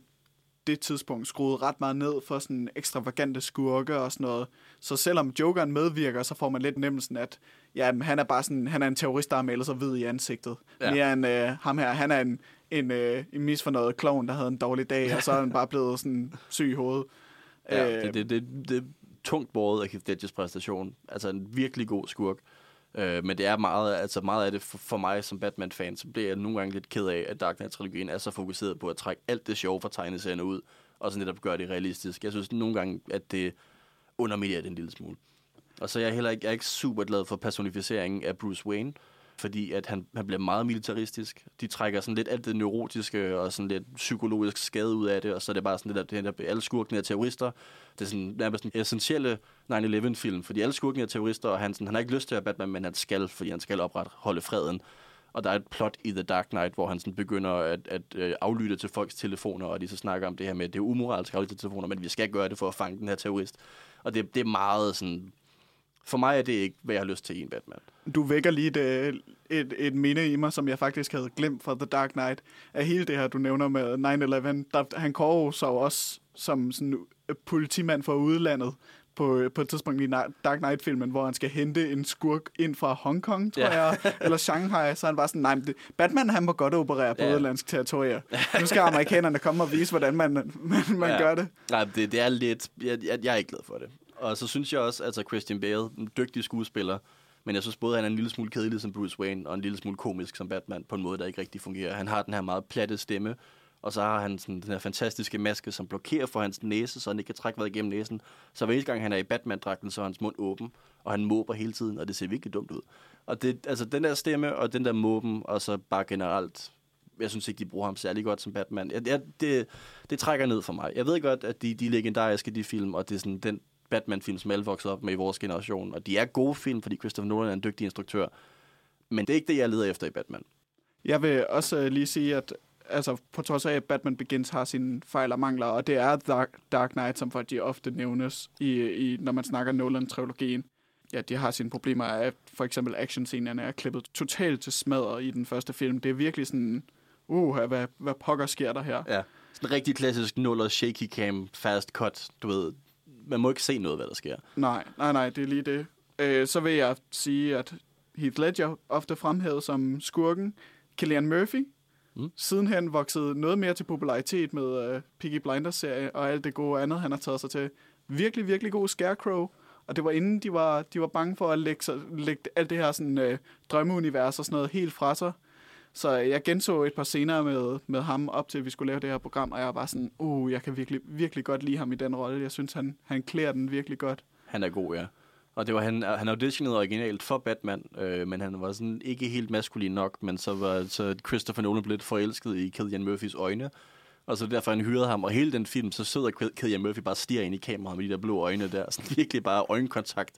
det tidspunkt, skruet ret meget ned for sådan ekstravagante skurke og sådan noget. Så selvom Jokeren medvirker, så får man lidt nemmelsen, at ja, han er bare sådan, han er en terrorist, der har malet sig hvid i ansigtet. Ja. Mere end øh, ham her, han er en, en, øh, en misfornøjet klovn, der havde en dårlig dag, og så er han bare blevet sådan syg i hovedet. Ja, Øh, det, det, det, det er tungt båret af Keith Ledgers præstation. Altså en virkelig god skurk. Øh, men det er meget, altså meget af det for, for mig som Batman-fan, så bliver jeg nogle gange lidt ked af, at Dark Knight-trilogien er så fokuseret på at trække alt det sjove fra tegneserierne ud, og så netop gøre det realistisk. Jeg synes nogle gange, at det underminerer det en lille smule. Og så er jeg heller ikke, jeg er ikke super glad for personificeringen af Bruce Wayne, fordi at han, han bliver meget militaristisk. De trækker sådan lidt alt det neurotiske og sådan lidt psykologisk skade ud af det, og så er det bare sådan lidt, at det alle skurkene er terrorister. Det er sådan nærmest en essentielle 9-11-film, fordi alle skurkene er terrorister, og han, sådan, han har ikke lyst til at være Batman, men han skal, fordi han skal opretholde freden. Og der er et plot i The Dark Knight, hvor han sådan begynder at, at øh, aflytte til folks telefoner, og de så snakker om det her med, at det er umoralsk at aflytte til telefoner, men vi skal gøre det for at fange den her terrorist. Og det, det er meget sådan... For mig er det ikke, hvad jeg har lyst til i en Batman. Du vækker lige et, øh, et, et minde i mig, som jeg faktisk havde glemt fra The Dark Knight. Af hele det her, du nævner med 9-11, der, han kårer sig også som sådan øh, politimand fra udlandet på, på et tidspunkt i Dark Knight-filmen, hvor han skal hente en skurk ind fra Hongkong, tror Ja. jeg, eller Shanghai, så han bare sådan, nej, men det, Batman han må godt operere på Ja. udenlandsk territorier. Nu skal amerikanerne komme og vise, hvordan man, man, man Ja. gør det. Nej, det, det er lidt... Jeg, jeg, jeg er ikke glad for det. Og så synes jeg også, altså Christian Bale, en dygtig skuespiller, men jeg synes både, han er en lille smule kedelig som Bruce Wayne, og en lille smule komisk som Batman, på en måde, der ikke rigtig fungerer. Han har den her meget platte stemme, og så har han sådan, den her fantastiske maske, som blokerer for hans næse, så han ikke kan trække vejret igennem næsen. Så hver eneste gang, han er i Batman-dragten, så er hans mund åben, og han måber hele tiden, og det ser virkelig dumt ud. Og det, altså, den der stemme, og den der måben, og så bare generelt jeg synes ikke, de bruger ham særlig godt som Batman. Jeg, jeg, det, det trækker ned for mig. Jeg ved godt, at de, de er legendariske, de film, og det er sådan den Batman-film, som alle vokser op med i vores generation. Og de er gode film, fordi Christopher Nolan er en dygtig instruktør. Men det er ikke det, jeg leder efter i Batman. Jeg vil også øh, lige sige, at altså, på trods af, at Batman Begins har sine fejl og mangler, og det er Dark, Dark Knight, som folk de ofte nævnes, i, i, når man snakker Nolan-trilogien. Ja, de har sine problemer af, for eksempel actionscenerne er klippet totalt til smadret i den første film. Det er virkelig sådan, uh, hvad, hvad pokker sker der her? Ja. Sådan en rigtig klassisk nuller shaky cam, fast cut, du ved. Man må ikke se noget, hvad der sker. Nej, nej, nej, det er lige det. Øh, så vil jeg sige, at Heath Ledger ofte fremhævet som skurken. Killian Murphy, Mm. sidenhen voksede noget mere til popularitet med uh, Piggy Blinders-serie og alt det gode andet, han har taget sig til. Virkelig, virkelig god Scarecrow. Og det var inden de var, de var bange for at lægge, sig, lægge alt det her sådan, uh, drømmeunivers og sådan noget helt fra sig. Så jeg genså et par scener med, med ham op til, at vi skulle lave det her program, og jeg var sådan, uh, jeg kan virkelig, virkelig godt lide ham i den rolle. Jeg synes, han, han klæder den virkelig godt. Han er god, ja. Og det var, han, han auditionede originalt for Batman, øh, men han var sådan ikke helt maskulin nok, men så var så Christopher Nolan blevet forelsket i Cillian Murphys øjne, og så derfor han hyrede ham, og hele den film, så sidder Cillian Murphy bare stiger ind i kameraet med de der blå øjne der, sådan virkelig bare øjenkontakt.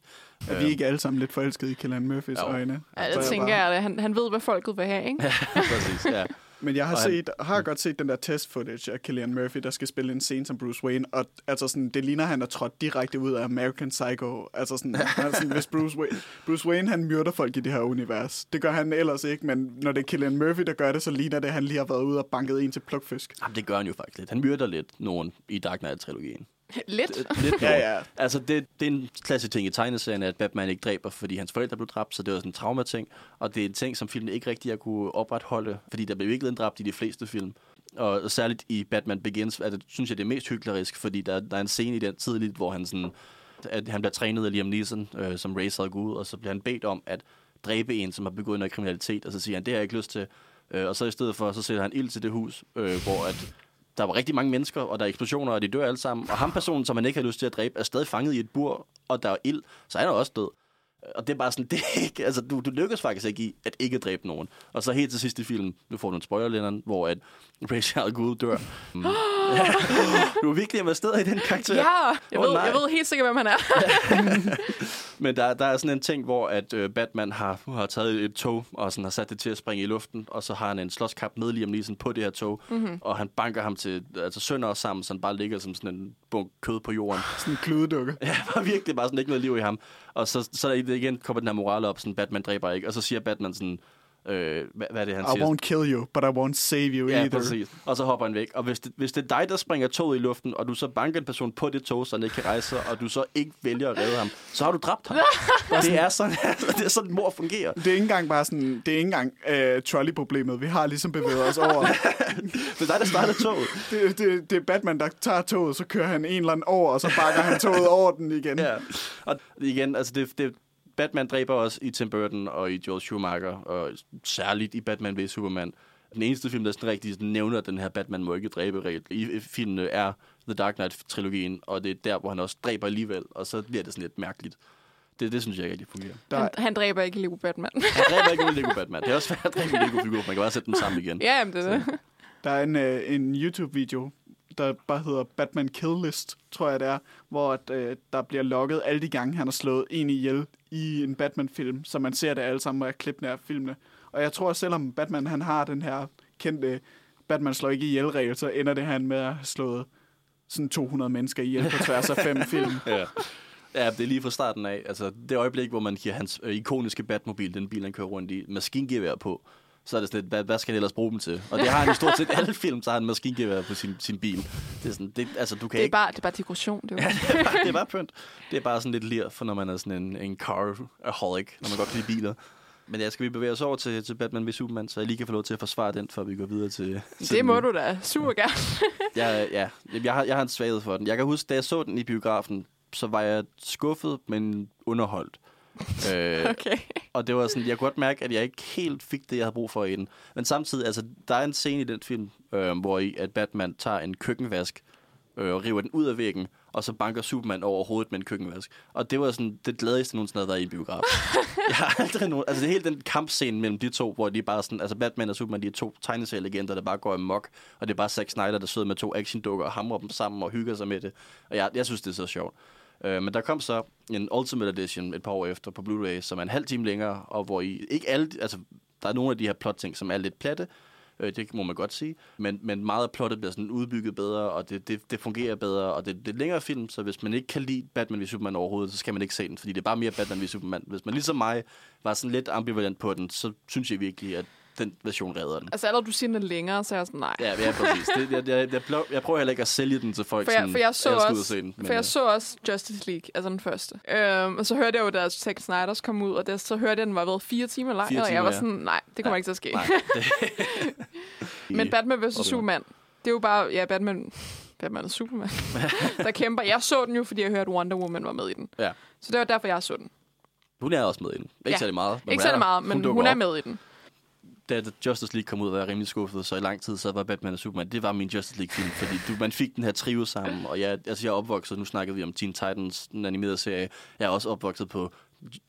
Er vi ikke alle sammen lidt forelskede i Killian Murphys Jo. øjne? Ja, det tænker bare- jeg, han, han ved, hvad folket vil have, ikke? Præcis, ja. Men jeg har, Og han- set, har godt set den der test footage af Killian Murphy, der skal spille en scene som Bruce Wayne, og altså sådan, det ligner, han er trådt direkte ud af American Psycho. Altså sådan, han sådan hvis Bruce Wayne, Bruce Wayne, han myrder folk i det her univers. Det gør han ellers ikke, men når det er Killian Murphy, der gør det, så ligner det, at han lige har været ude og banket en til plukfisk. Jamen, det gør han jo faktisk lidt. Han myrder lidt nogen i Dark Knight-trilogien. Lidt. Lidt Ja, ja. Altså, det, det er en klassisk ting i tegneserien, at Batman ikke dræber, fordi hans forældre blev dræbt, så det var sådan en traumating. Og det er en ting, som filmen ikke rigtig har kunne opretholde, fordi der blev ikke dræbt i de fleste film. Og særligt i Batman Begins, at det, synes jeg, det er mest hyklerisk, fordi der, der er en scene i den tidligt, hvor han sådan, at han bliver trænet af Liam Neeson, øh, som racer Gud, og så bliver han bedt om at dræbe en, som har begået noget kriminalitet, og så siger han, det har jeg ikke lyst til. Øh, og så i stedet for, så sætter han ild til det hus, øh, hvor at der var rigtig mange mennesker, og der er eksplosioner, og de dør alle sammen. Og ham personen, som man ikke har lyst til at dræbe, er stadig fanget i et bur, og der er ild, så han er også død. Og det er bare sådan, det er ikke, altså, du, du lykkes faktisk ikke i at ikke dræbe nogen. Og så helt til sidst i filmen, nu får du en spoiler, Lennon, hvor at Rachel al Ghul dør. Mm. ja. Du er virkelig investeret i den karakter. Ja, jeg, Åh, ved, nej. jeg ved helt sikkert, hvem han er. Men der, der er sådan en ting, hvor at øh, Batman har, har taget et tog, og sådan har sat det til at springe i luften, og så har han en slåskamp med Liam Neeson på det her tog, mm-hmm. og han banker ham til altså sønder og sammen, så han bare ligger som sådan en bunk kød på jorden. Sådan en kludedukke. Ja, var virkelig bare sådan ikke noget liv i ham. Og så, så er igen kommer den her moral op, sådan Batman dræber ikke, og så siger Batman sådan, øh, hvad, hvad er det, han I siger? won't kill you, but I won't save you Ja, either. præcis. Og så hopper han væk. Og hvis det, hvis det er dig, der springer toget i luften, og du så banker en person på det tog, så han ikke kan rejse sig, og du så ikke vælger at redde ham, så har du dræbt ham. det er sådan, det er sådan, mor fungerer. Det er ikke engang bare sådan, det er ikke engang uh, trolley-problemet. Vi har ligesom bevæget os over. Det er dig, der starter toget. det, det, det er Batman, der tager toget, så kører han en eller anden over, og så bakker han toget over den igen. Ja. Og igen, altså det, det, Batman dræber også i Tim Burton og i Joel Schumacher, og særligt i Batman v Superman. Den eneste film, der sådan rigtig sådan nævner den her Batman må ikke dræbe regel i filmene, er The Dark Knight-trilogien, og det er der, hvor han også dræber alligevel, og så bliver det sådan lidt mærkeligt. Det, det synes jeg ikke rigtig fungerer. Der, Han, han dræber ikke Lego Batman. Han dræber ikke Lego Batman. Det er også svært at dræbe en Lego-figur, man kan bare sætte dem sammen igen. ja, jamen, det er det. Der er en, øh, en YouTube-video, der bare hedder Batman Kill List, tror jeg det er, hvor at, øh, der bliver logget alle de gange, han har slået en ihjel i en Batman-film, så man ser det alle sammen af klippene af filmene. Og jeg tror, selvom Batman han har den her kendte Batman slår ikke ihjel-regel, så ender det han med at have slået sådan 200 mennesker ihjel på tværs af fem film. Ja. Ja, det er lige fra starten af. Altså, det øjeblik, hvor man giver hans øh, ikoniske Batmobil, den bil, han kører rundt i, maskingevær på, så er det sådan lidt, hvad, hvad skal det ellers bruge dem til? Og det har han i stort set alle film, så har han maskingevær på sin, sin bil. Det er sådan, det, altså, du kan Det er ikke... bare, det er bare dekoration. Det er jo. det, er bare, det er bare pynt. Det er bare sådan lidt lir, for når man er sådan en, en car-aholic, når man godt kan lide biler. Men ja, skal vi bevæge os over til, til Batman v Superman, så jeg lige kan få lov til at forsvare den, før vi går videre til... til Det den må nye. du da super gerne. Jeg, ja, jeg har, jeg har en svaghed for den. Jeg kan huske, da jeg så den i biografen, så var jeg skuffet, men underholdt. Øh, Okay. og det var sådan, jeg kunne godt mærke, at jeg ikke helt fik det, jeg havde brug for i den. Men samtidig, altså, der er en scene i den film, øh, hvor i, at Batman tager en køkkenvask øh, og river den ud af væggen, og så banker Superman over hovedet med en køkkenvask. Og det var sådan det glædeligste, jeg nogensinde havde været i en biograf. jeg har aldrig nogen... Altså, det hele den kampscene mellem de to, hvor de bare sådan... Altså, Batman og Superman, de er to tegneserielegender, der bare går amok. Og det er bare Zack Snyder, der sidder med to actiondukker og hamrer dem sammen og hygger sig med det. Og jeg, jeg synes, det er så sjovt. Øh, men der kom så en Ultimate Edition et par år efter på Blu-ray, som er en halv time længere, og hvor I ikke alle, altså der er nogle af de her plot-ting, som er lidt platte, øh, det må man godt sige, men, men meget af plottet bliver sådan udbygget bedre, og det, det, det fungerer bedre, og det, det er længere film, så hvis man ikke kan lide Batman v Superman overhovedet, så skal man ikke se den, fordi det er bare mere Batman v Superman. Hvis man ligesom mig var sådan lidt ambivalent på den, så synes jeg virkelig, at den version redder den. Altså, allerede du siger den er længere, så er jeg sådan, nej. Ja, ja præcis. Det, jeg, jeg, jeg, prøver, jeg prøver heller ikke at sælge den til folk, For jeg, sådan, for jeg så "Jeg skal ud og også, se den. for Men, jeg øh, så også Justice League, altså den første. Øhm, og så hørte jeg jo, da Zack Snyder's kom ud, og der, så hørte jeg, at den var været fire timer lang, Fire og jeg timer, var sådan, nej, det kommer Ja. ikke til at ske. Nej, det, Men Batman vs. Superman, det er jo bare, ja, Batman, Batman og Superman, der kæmper. Jeg så den jo, fordi jeg hørte Wonder Woman var med i den. Ja. Så det var derfor, jeg så den. Hun er også med i den. Ikke Ja. særlig meget. men Ikke hun særlig meget, men hun, dukker er op. med i den. Da Justice League kom ud, var jeg rimelig skuffet, så i lang tid så var Batman og Superman, det var min Justice League-film, fordi du, man fik den her trio sammen, og jeg, altså jeg er opvokset, nu snakkede vi om Teen Titans, den animerede serie, jeg er også opvokset på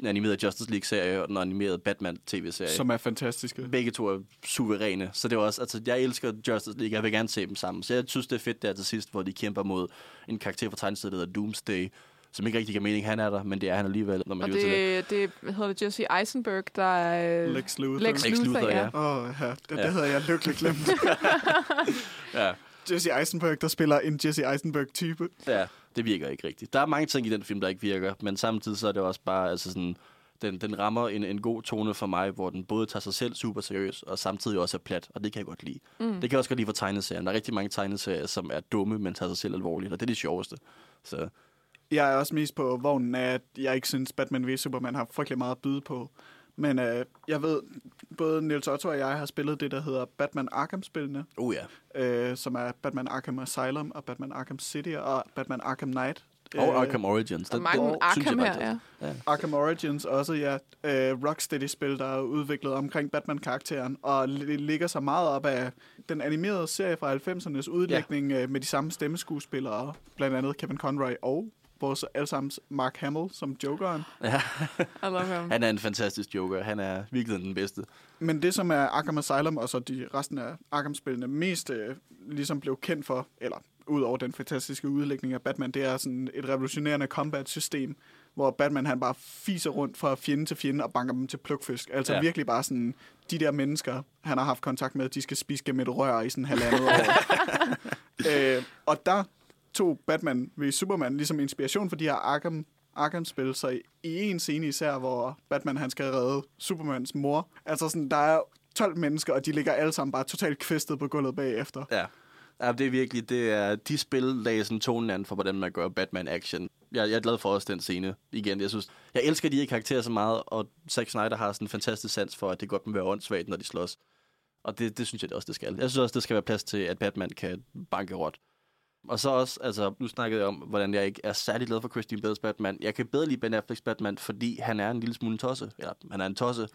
den animerede Justice League-serie og den animerede Batman-tv-serie. Som er fantastiske. Begge to er suveræne, så det var også, altså jeg elsker Justice League, jeg vil gerne se dem sammen, så jeg synes det er fedt der til sidst, hvor de kæmper mod en karakter fra tegneseriet, der hedder Doomsday, som ikke rigtig giver mening, han er der, men det er han alligevel, når man Og lytter til det. det, det hvad hedder det, Jesse Eisenberg, der er... Lex Luthor. Lex Lex Luthor, Luthor, ja. ja. Åh, oh, ja. Det, Ja. det havde jeg lykkeligt glemt. Ja. Jesse Eisenberg, der spiller en Jesse Eisenberg-type. Ja, det virker ikke rigtigt. Der er mange ting i den film, der ikke virker, men samtidig så er det også bare, altså sådan, den, den rammer en, en god tone for mig, hvor den både tager sig selv super seriøs, og samtidig også er plat, og det kan jeg godt lide. Mm. Det kan jeg også godt lide for tegneserien. Der er rigtig mange tegneserier, som er dumme, men tager sig selv alvorligt, og det er det sjoveste. Så Jeg er også mest på vognen af, at jeg ikke synes, Batman v Superman har frygtelig meget at byde på. Men øh, jeg ved, både Niels Otto og jeg har spillet det, der hedder Batman Arkham-spillene, oh ja. øh, som er Batman Arkham Asylum og Batman Arkham City og Batman Arkham Knight. Og Øh, Arkham Origins. Der er Den- mange synes Arkham jeg her, ja. Arkham Origins også, ja. Øh, Rocksteady-spil, der er udviklet omkring Batman-karakteren, og li- ligger så meget op af den animerede serie fra 90'ernes udlægning ja. med de samme stemmeskuespillere, blandt andet Kevin Conroy og vores allesammens Mark Hamill som Jokeren. Ja. I love him. Han er en fantastisk joker. Han er virkelig den bedste. Men det, som er Arkham Asylum og så de resten af Arkham-spillene mest øh, ligesom blev kendt for, eller ud over den fantastiske udlægning af Batman, det er sådan et revolutionerende combat-system, hvor Batman han bare fiser rundt fra fjende til fjende og banker dem til plukfisk. Altså Ja. virkelig bare sådan, de der mennesker, han har haft kontakt med, de skal spise gennem et rør i sådan halvandet år. øh, og der tog Batman ved Superman ligesom inspiration for de her Arkham Arkham-spil, så i, i en scene især, hvor Batman han skal redde Supermans mor. Altså sådan, der er 12 mennesker, og de ligger alle sammen bare totalt kvistet på gulvet bagefter. Ja. Ja, det er virkelig, det er, de spil lagde sådan tonen an for, hvordan man gør Batman-action. Jeg, jeg er glad for også den scene igen. Jeg synes, jeg elsker de her karakterer så meget, og Zack Snyder har sådan en fantastisk sans for, at det godt må være åndssvagt, når de slås. Og det, det synes jeg det også, det skal. Jeg synes også, det skal være plads til, at Batman kan banke råt. Og så også, altså, nu snakkede jeg om, hvordan jeg ikke er særlig glad for Christian Bales Batman. Jeg kan bedre lide Ben Afflecks Batman, fordi han er en lille smule tosse. Eller, han er en tosse.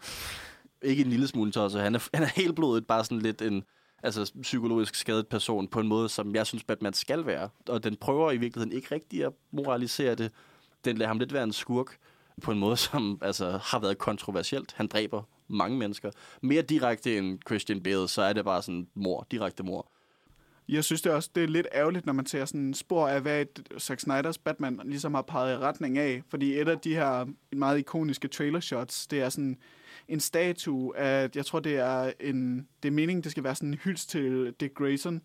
Ikke en lille smule tosse. Han er, han er helt blodet bare sådan lidt en altså, psykologisk skadet person på en måde, som jeg synes, Batman skal være. Og den prøver i virkeligheden ikke rigtig at moralisere det. Den lader ham lidt være en skurk på en måde, som altså, har været kontroversielt. Han dræber mange mennesker. Mere direkte end Christian Bale, så er det bare sådan mor, direkte mor. Jeg synes det også det er lidt ærgerligt, når man ser sådan spor af, hvad et Zack Snyders Batman ligesom har peget i retning af. Fordi et af de her meget ikoniske trailer shots, det er sådan en statue af, jeg tror det er en, det er meningen, det skal være sådan en hyldst til Dick Grayson,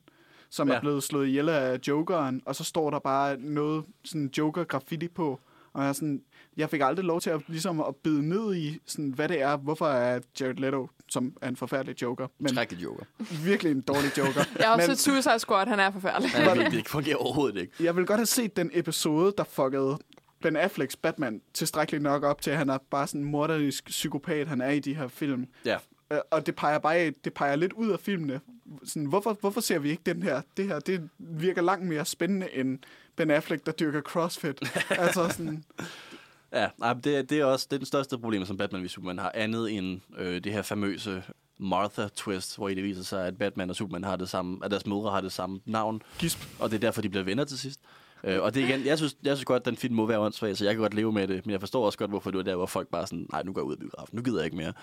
som. Ja. er blevet slået ihjel af Jokeren, og så står der bare noget sådan Joker graffiti på, Og jeg, er sådan, jeg fik aldrig lov til at, ligesom at bide ned i, sådan, hvad det er, hvorfor er Jared Leto, som er en forfærdelig joker, men Skrækkelig joker. virkelig en dårlig joker. Jeg har også men set Suicide Squad, han er forfærdelig. Ja, det, det fungerer overhovedet ikke. jeg vil godt have set den episode, der fuckede Ben Afflecks Batman tilstrækkeligt nok op til, at han er bare sådan en morderisk psykopat, han er i de her film. Ja. Øh, Og det peger bare det peger lidt ud af filmene. Sådan, hvorfor, hvorfor ser vi ikke den her? Det her det virker langt mere spændende end Ben Affleck, der dyrker CrossFit. altså sådan, Ja, nej, det, det er også det er den største problem, som Batman v Superman har, andet end øh, det her famøse Martha-twist, hvor i det viser sig, at Batman og Superman har det samme, at deres mødre har det samme navn, gisp. og det er derfor, de bliver venner til sidst. Øh, og det er igen, jeg synes, jeg synes godt, at den film må være åndssvag, så jeg kan godt leve med det, men jeg forstår også godt, hvorfor du er der, hvor folk bare sådan, nej, nu går jeg ud af biografen, nu gider jeg ikke mere.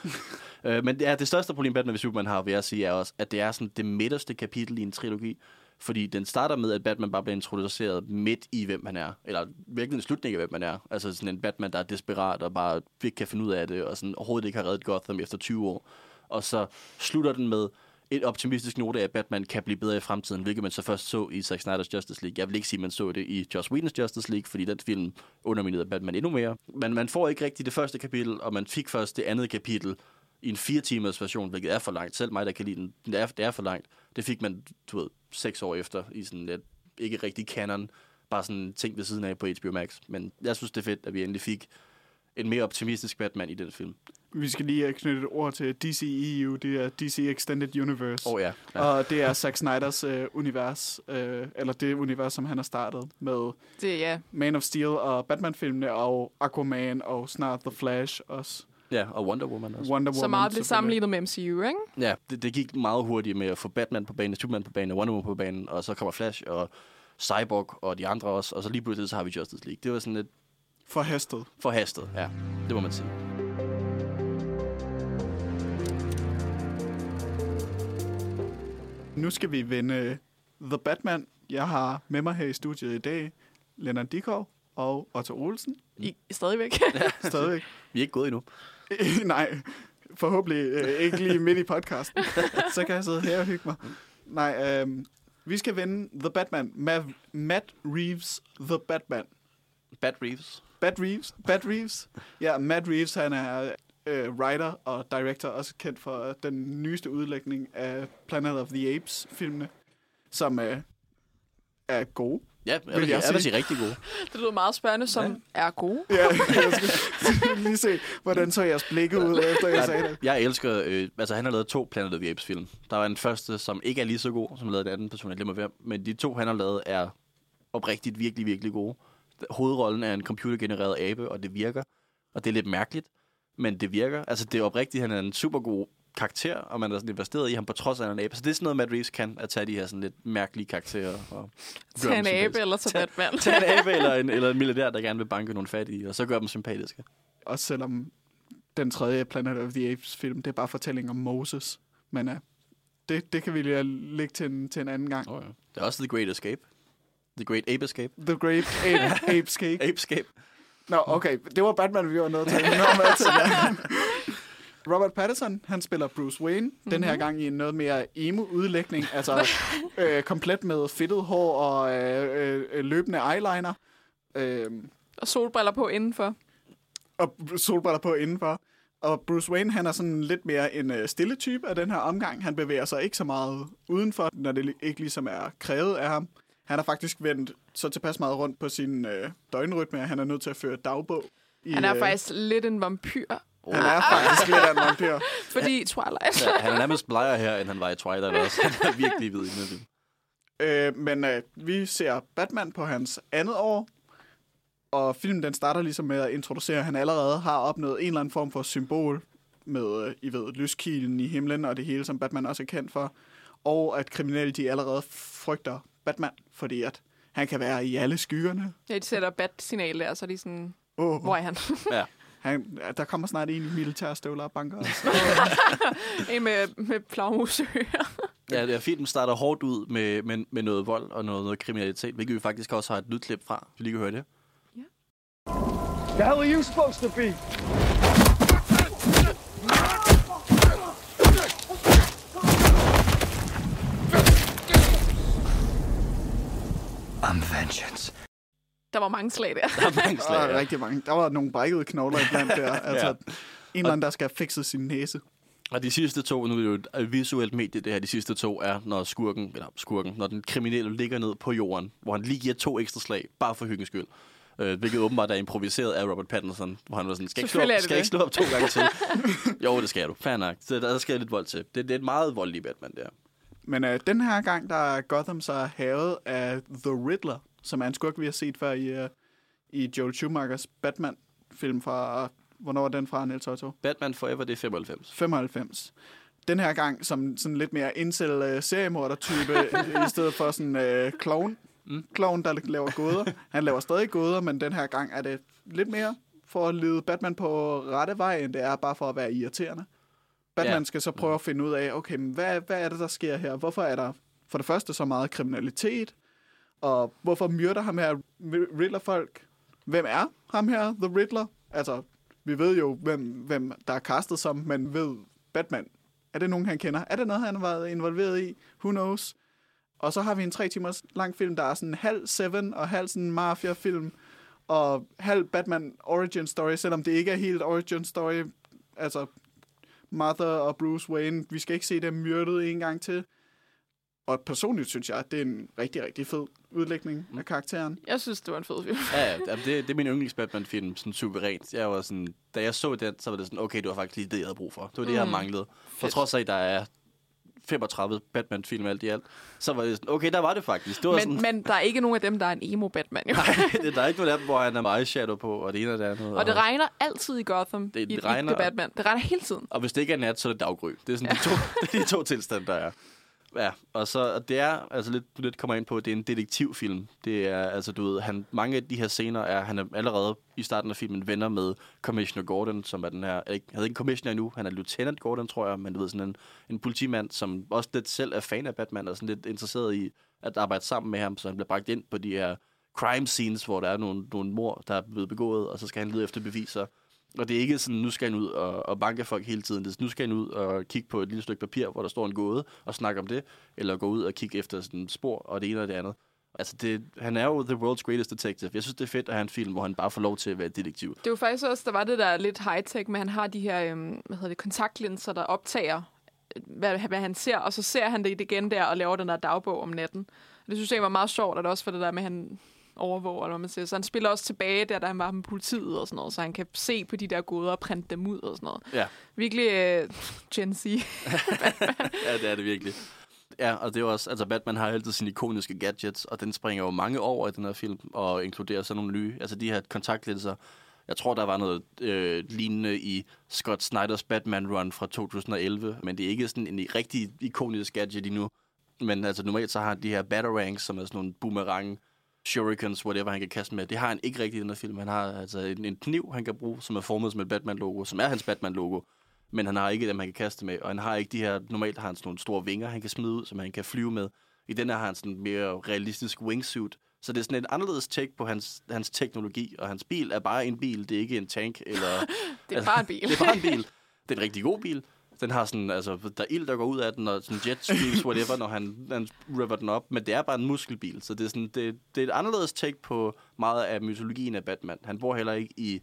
øh, men ja, det største problem, Batman v Superman har, vil jeg sige, er også, at det er sådan det midterste kapitel i en trilogi, fordi den starter med, at Batman bare bliver introduceret midt i, hvem han er. Eller virkelig en slutning af, hvem han er. Altså sådan en Batman, der er desperat og bare ikke kan finde ud af det, og sådan overhovedet ikke har reddet Gotham efter 20 år. Og så slutter den med et optimistisk note af, at Batman kan blive bedre i fremtiden, hvilket man så først så i Zack Snyder's Justice League. Jeg vil ikke sige, at man så det i Joss Whedon's Justice League, fordi den film underminerede Batman endnu mere. Men man får ikke rigtig det første kapitel, og man fik først det andet kapitel i en fire timers version, hvilket er for langt. Selv mig, der kan lide den, det er, det er for langt. Det fik man, du ved, seks år efter i sådan lidt ikke rigtig canon, bare sådan ting ved siden af på HBO Max. Men jeg synes, det er fedt, at vi endelig fik en mere optimistisk Batman i den film. Vi skal lige øh, knytte et ord til DCEU, det er DC Extended Universe. Åh oh, ja. ja. Og det er Zack Snyders øh, univers, øh, eller det univers, som han har startet med Det, ja. Man of Steel og Batman-filmene, og Aquaman, og snart The Flash også. Ja, og Wonder Woman også. Wonder Woman. Så meget blev sammenlignet med MCU, ikke? Ja, det, det gik meget hurtigt med at få Batman på banen, Superman på banen, og Wonder Woman på banen, og så kommer Flash og Cyborg og de andre også, og så lige pludselig så har vi Justice League. Det var sådan lidt Forhastet. forhastet, ja. Det må man sige. Nu skal vi vende The Batman. Jeg har med mig her i studiet i dag Lennart Dikov og Otto Olsen. I, stadigvæk. Stadigvæk. Vi er ikke gået endnu. Nej, forhåbentlig øh, ikke lige midt i podcasten. Så kan jeg sidde her og hygge mig. Nej, øh, vi skal vende The Batman. Ma- Matt Reeves The Batman. Bat Reeves. Bat Reeves? Bat Reeves? Ja, Matt Reeves, han er øh, writer og director, også kendt for den nyeste udlægning af Planet of the Apes-filmene, som øh, er gode. Ja, jeg Vil vil, jeg jeg, jeg vil sige. sige rigtig god. Det lyder meget spændende, som ja. er gode. Ja, jeg skal lige se, hvordan så jeres blikke ud, efter jeg sagde det. Jeg elsker, øh, altså han har lavet to Planet of the Apes film. Der var en første, som ikke er lige så god, som lavede den anden person, jeg glemmer hvem. Men de to, han har lavet, er oprigtigt virkelig, virkelig gode. Hovedrollen er en computergenereret abe, og det virker. Og det er lidt mærkeligt, men det virker. Altså det er oprigtigt, han er en super god karakter, og man er sådan investeret i ham på trods af, at han er en abe. Så det er sådan noget, Matt Reeves kan, at tage de her sådan lidt mærkelige karakterer. Og gøre Tag dem en abe eller til Batman. Tag en abe eller en, eller en milliardær, der gerne vil banke nogle fattige, og så gør dem sympatiske. Også selvom den tredje Planet of the Apes-film, det er bare fortælling om Moses. Men uh, det, det kan vi lige lægge til en, til en anden gang. Oh, ja. Det er også The Great Escape. The Great Ape Escape. The Great Ape, Ape Escape. Ape Escape. Nå, okay. Det var Batman, vi var nødt til. Nå, med til. Robert Pattinson, han spiller Bruce Wayne. Mm-hmm. Den her gang i en noget mere emo-udlægning. Altså øh, komplet med fedtet hår og øh, øh, løbende eyeliner. Øh, Og solbriller på indenfor. og solbriller på indenfor. Og Bruce Wayne, han er sådan lidt mere en øh, stille type af den her omgang. Han bevæger sig ikke så meget udenfor, når det ikke ligesom er krævet af ham. Han har faktisk vendt så tilpas meget rundt på sin øh, døgnrytme, at han er nødt til at føre dagbog. I, Han er øh, faktisk lidt en vampyr. Han er faktisk lidt af en vampyr. Fordi Twilight. Ja, han er nærmest blegere her, end han var i Twilight også. Han er virkelig hvid i den. Øh, men øh, vi ser Batman på hans andet år, og filmen den starter ligesom med at introducere, at han allerede har opnået en eller anden form for symbol med, øh, I ved, lyskilen i himlen og det hele, som Batman også er kendt for, og at kriminelle de allerede frygter Batman, fordi at han kan være i alle skyggerne. Ja, de sætter bat-signal der, så er de sådan, Oh, hvor er han? Ja. han, der kommer snart en i militærstøvler og banker os. en med, med flagmusøer. Ja, det er filmen starter hårdt ud med, med, med noget vold og noget, noget kriminalitet, hvilket vi faktisk også har et lydklip fra, så vi lige kan høre det. The hell are you supposed to be? I'm vengeance. Der var mange slag der. Der er mange Der slag. var ja. rigtig mange. Der var nogle brækkede knogler iblandt der. Altså, Ja. en eller anden, der skal have fikset sin næse. Og de sidste to, nu er det jo et visuelt medie, det her, de sidste to er, når skurken, eller skurken, når den kriminelle ligger ned på jorden, hvor han lige giver to ekstra slag, bare for hyggens skyld. Øh, hvilket åbenbart er improviseret af Robert Pattinson, hvor han var sådan, skal jeg ikke slå op, skal ikke slå op to gange til? jo, det skal du. Fair nok. Så der skal lidt vold til. Det, det er et meget voldelig Batman, der. Men øh, den her gang, der er Gotham så havet af The Riddler, som er en skurk, vi har set før i, øh, i Joel Schumachers Batman-film fra... Hvornår er den fra, Niels Otto? Batman Forever, det er 95. 95. Den her gang som sådan lidt mere incel uh, seriemorder-type, i- stedet for sådan uh, clown. Mm. Clown, der laver gåder. Han laver stadig gåder, men den her gang er det lidt mere for at lede Batman på rette vej, end det er bare for at være irriterende. Batman ja. skal så prøve at finde ud af, okay, men hvad, hvad er det, der sker her? Hvorfor er der for det første så meget kriminalitet? Og hvorfor myrder ham her Riddler-folk? Hvem er ham her, The Riddler? Altså, vi ved jo, hvem, hvem der er castet som, men ved Batman. Er det nogen, han kender? Er det noget, han har været involveret i? Who knows? Og så har vi en tre timers lang film, der er sådan halv Seven og halv sådan Mafia-film, og halv Batman Origin Story, selvom det ikke er helt Origin Story. Altså, Martha og Bruce Wayne, vi skal ikke se dem myrdet en gang til. Og personligt synes jeg, at det er en rigtig, rigtig fed udlægning af karakteren. Jeg synes, det var en fed film. Ja, ja det, det er min yndlings Batman-film, sådan suverænt. Jeg var sådan, da jeg så den, så var det sådan, okay, det var faktisk lige det, jeg havde brug for. Det var det, jeg havde Mm. manglet. For trods af, at der er 35 Batman-film alt i alt, så var det sådan, okay, der var det faktisk. Det var Men, sådan, men der er ikke nogen af dem, der er en emo-Batman. Jo. Nej, det, der er ikke nogen af dem, hvor han er med eyeshadow på, og det ene og det andet. Og det regner altid i Gotham Det- i, det i regner- The Batman. Det regner hele tiden. Og hvis det ikke er nat, så er det daggry. Det er sådan de to, det er de to tilstande, der er. Ja, og så og det er, altså lidt, du lidt kommer ind på, det er en detektivfilm. Det er, altså du ved, han, mange af de her scener er, han er allerede i starten af filmen venner med Commissioner Gordon, som er den her, er ikke, han er ikke commissioner endnu, han er Lieutenant Gordon, tror jeg, men du ved, sådan en, en politimand, som også lidt selv er fan af Batman, og sådan lidt interesseret i at arbejde sammen med ham, så han bliver bragt ind på de her crime scenes, hvor der er nogle, nogle mor, der er blevet begået, og så skal han lede efter beviser. Og det er ikke sådan, nu skal han ud og, og banke folk hele tiden. Det er, nu skal han ud og kigge på et lille stykke papir, hvor der står en gåde, og snakke om det. Eller gå ud og kigge efter sådan spor, og det ene og det andet. Altså, det, han er jo the world's greatest detective. Jeg synes, det er fedt at have en film, hvor han bare får lov til at være detektiv. Det var faktisk også, der var det der lidt high-tech, men han har de her øhm, hvad hedder det, kontaktlinser, der optager, øh, hvad, hvad han ser, og så ser han det igen der og laver den der dagbog om natten. Og det synes jeg var meget sjovt, og det også for det der med, at han overvåger, eller man siger. Så han spiller også tilbage der, da han var med politiet og sådan noget, så han kan se på de der goder og printe dem ud og sådan noget. Ja, Virkelig øh, Gen Z. ja det er det virkelig. Ja, og det er også, altså Batman har altid sine ikoniske gadgets, og den springer jo mange over i den her film, og inkluderer sådan nogle nye, altså de her kontaktlinser. Jeg tror, der var noget øh, lignende i Scott Snyders Batman-run fra 2011, men det er ikke sådan en rigtig ikonisk gadget endnu. Men altså normalt så har de her batarangs, som er sådan nogle boomerang, shurikens, whatever han kan kaste med. Det har han ikke rigtig i den her film. Han har altså en, en kniv, han kan bruge, som er formet som et Batman-logo, som er hans Batman-logo. Men han har ikke dem, han kan kaste med, og han har ikke de her, normalt har han sådan nogle store vinger, han kan smide ud, som han kan flyve med. I den her har han sådan en mere realistisk wingsuit. Så det er sådan et anderledes take på hans, hans teknologi, og hans bil er bare en bil, det er ikke en tank, eller... Det er bare en bil. det er bare en bil. Det er en rigtig god bil. Den har sådan, altså, der er ild, der går ud af den, og sådan jet streams, whatever, når han, han river den op. Men det er bare en muskelbil, så det er, sådan, det, det er et anderledes take på meget af mytologien af Batman. Han bor heller ikke i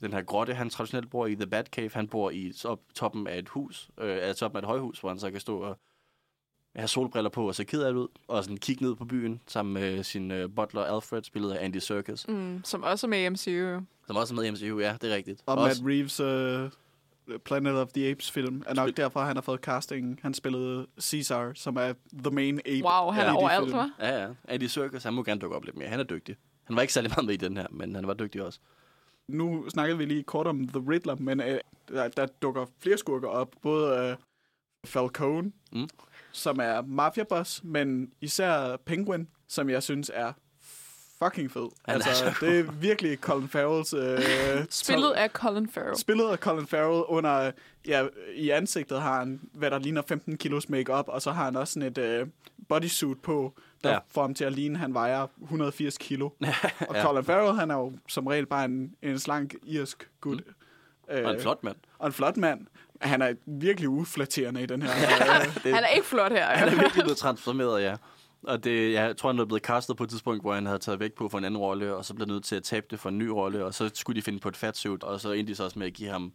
den her grotte, han traditionelt bor i, The Batcave. Han bor i op, toppen af et hus, øh, altså toppen af et højhus, hvor han så kan stå og have solbriller på og se ked af det ud, og sådan kigge ned på byen sammen med sin øh, butler Alfred, spillet af Andy Serkis, mm. Som også er med i MCU. som også er med i MCU. Ja, det er rigtigt. Og Også- Matt Reeves' uh, Planet of the Apes film er nok Spil- derfor, han har fået casting. Han spillede Caesar, som er the main ape. Wow, han i er overalt, film. hva'? Ja, ja. Andy Serkis, han må gerne dukke op lidt mere. Han er dygtig. Han var ikke særlig meget med i den her, men han var dygtig også. Nu snakkede vi lige kort om The Riddler, men uh, der, der dukker flere skurker op. Både uh, Falcone, Mm. som er mafiaboss, men især Penguin, som jeg synes er fucking fed. Altså, så det er virkelig Colin Farrells... Uh, Spillet af Colin Farrell. Spillet af Colin Farrell under, ja, i ansigtet har han, hvad der ligner 15 kilos makeup og så har han også sådan et øh, bodysuit på, der Ja. ja. får ham til at ligne, han vejer 180 kilo. og Ja. Colin Farrell, han er jo som regel bare en, en slank irsk gut. Mm. Øh, Og en flot mand. Og en flot mand. Han er virkelig uflatterende i den her. øh, Det, Han er ikke flot her. han er virkelig blevet transformeret, ja. Og det, jeg tror, han er blevet castet på et tidspunkt, hvor han havde taget væk på for en anden rolle, og så blev nødt til at tabe det for en ny rolle, og så skulle de finde på et fatsuit, og så endte de så også med at give ham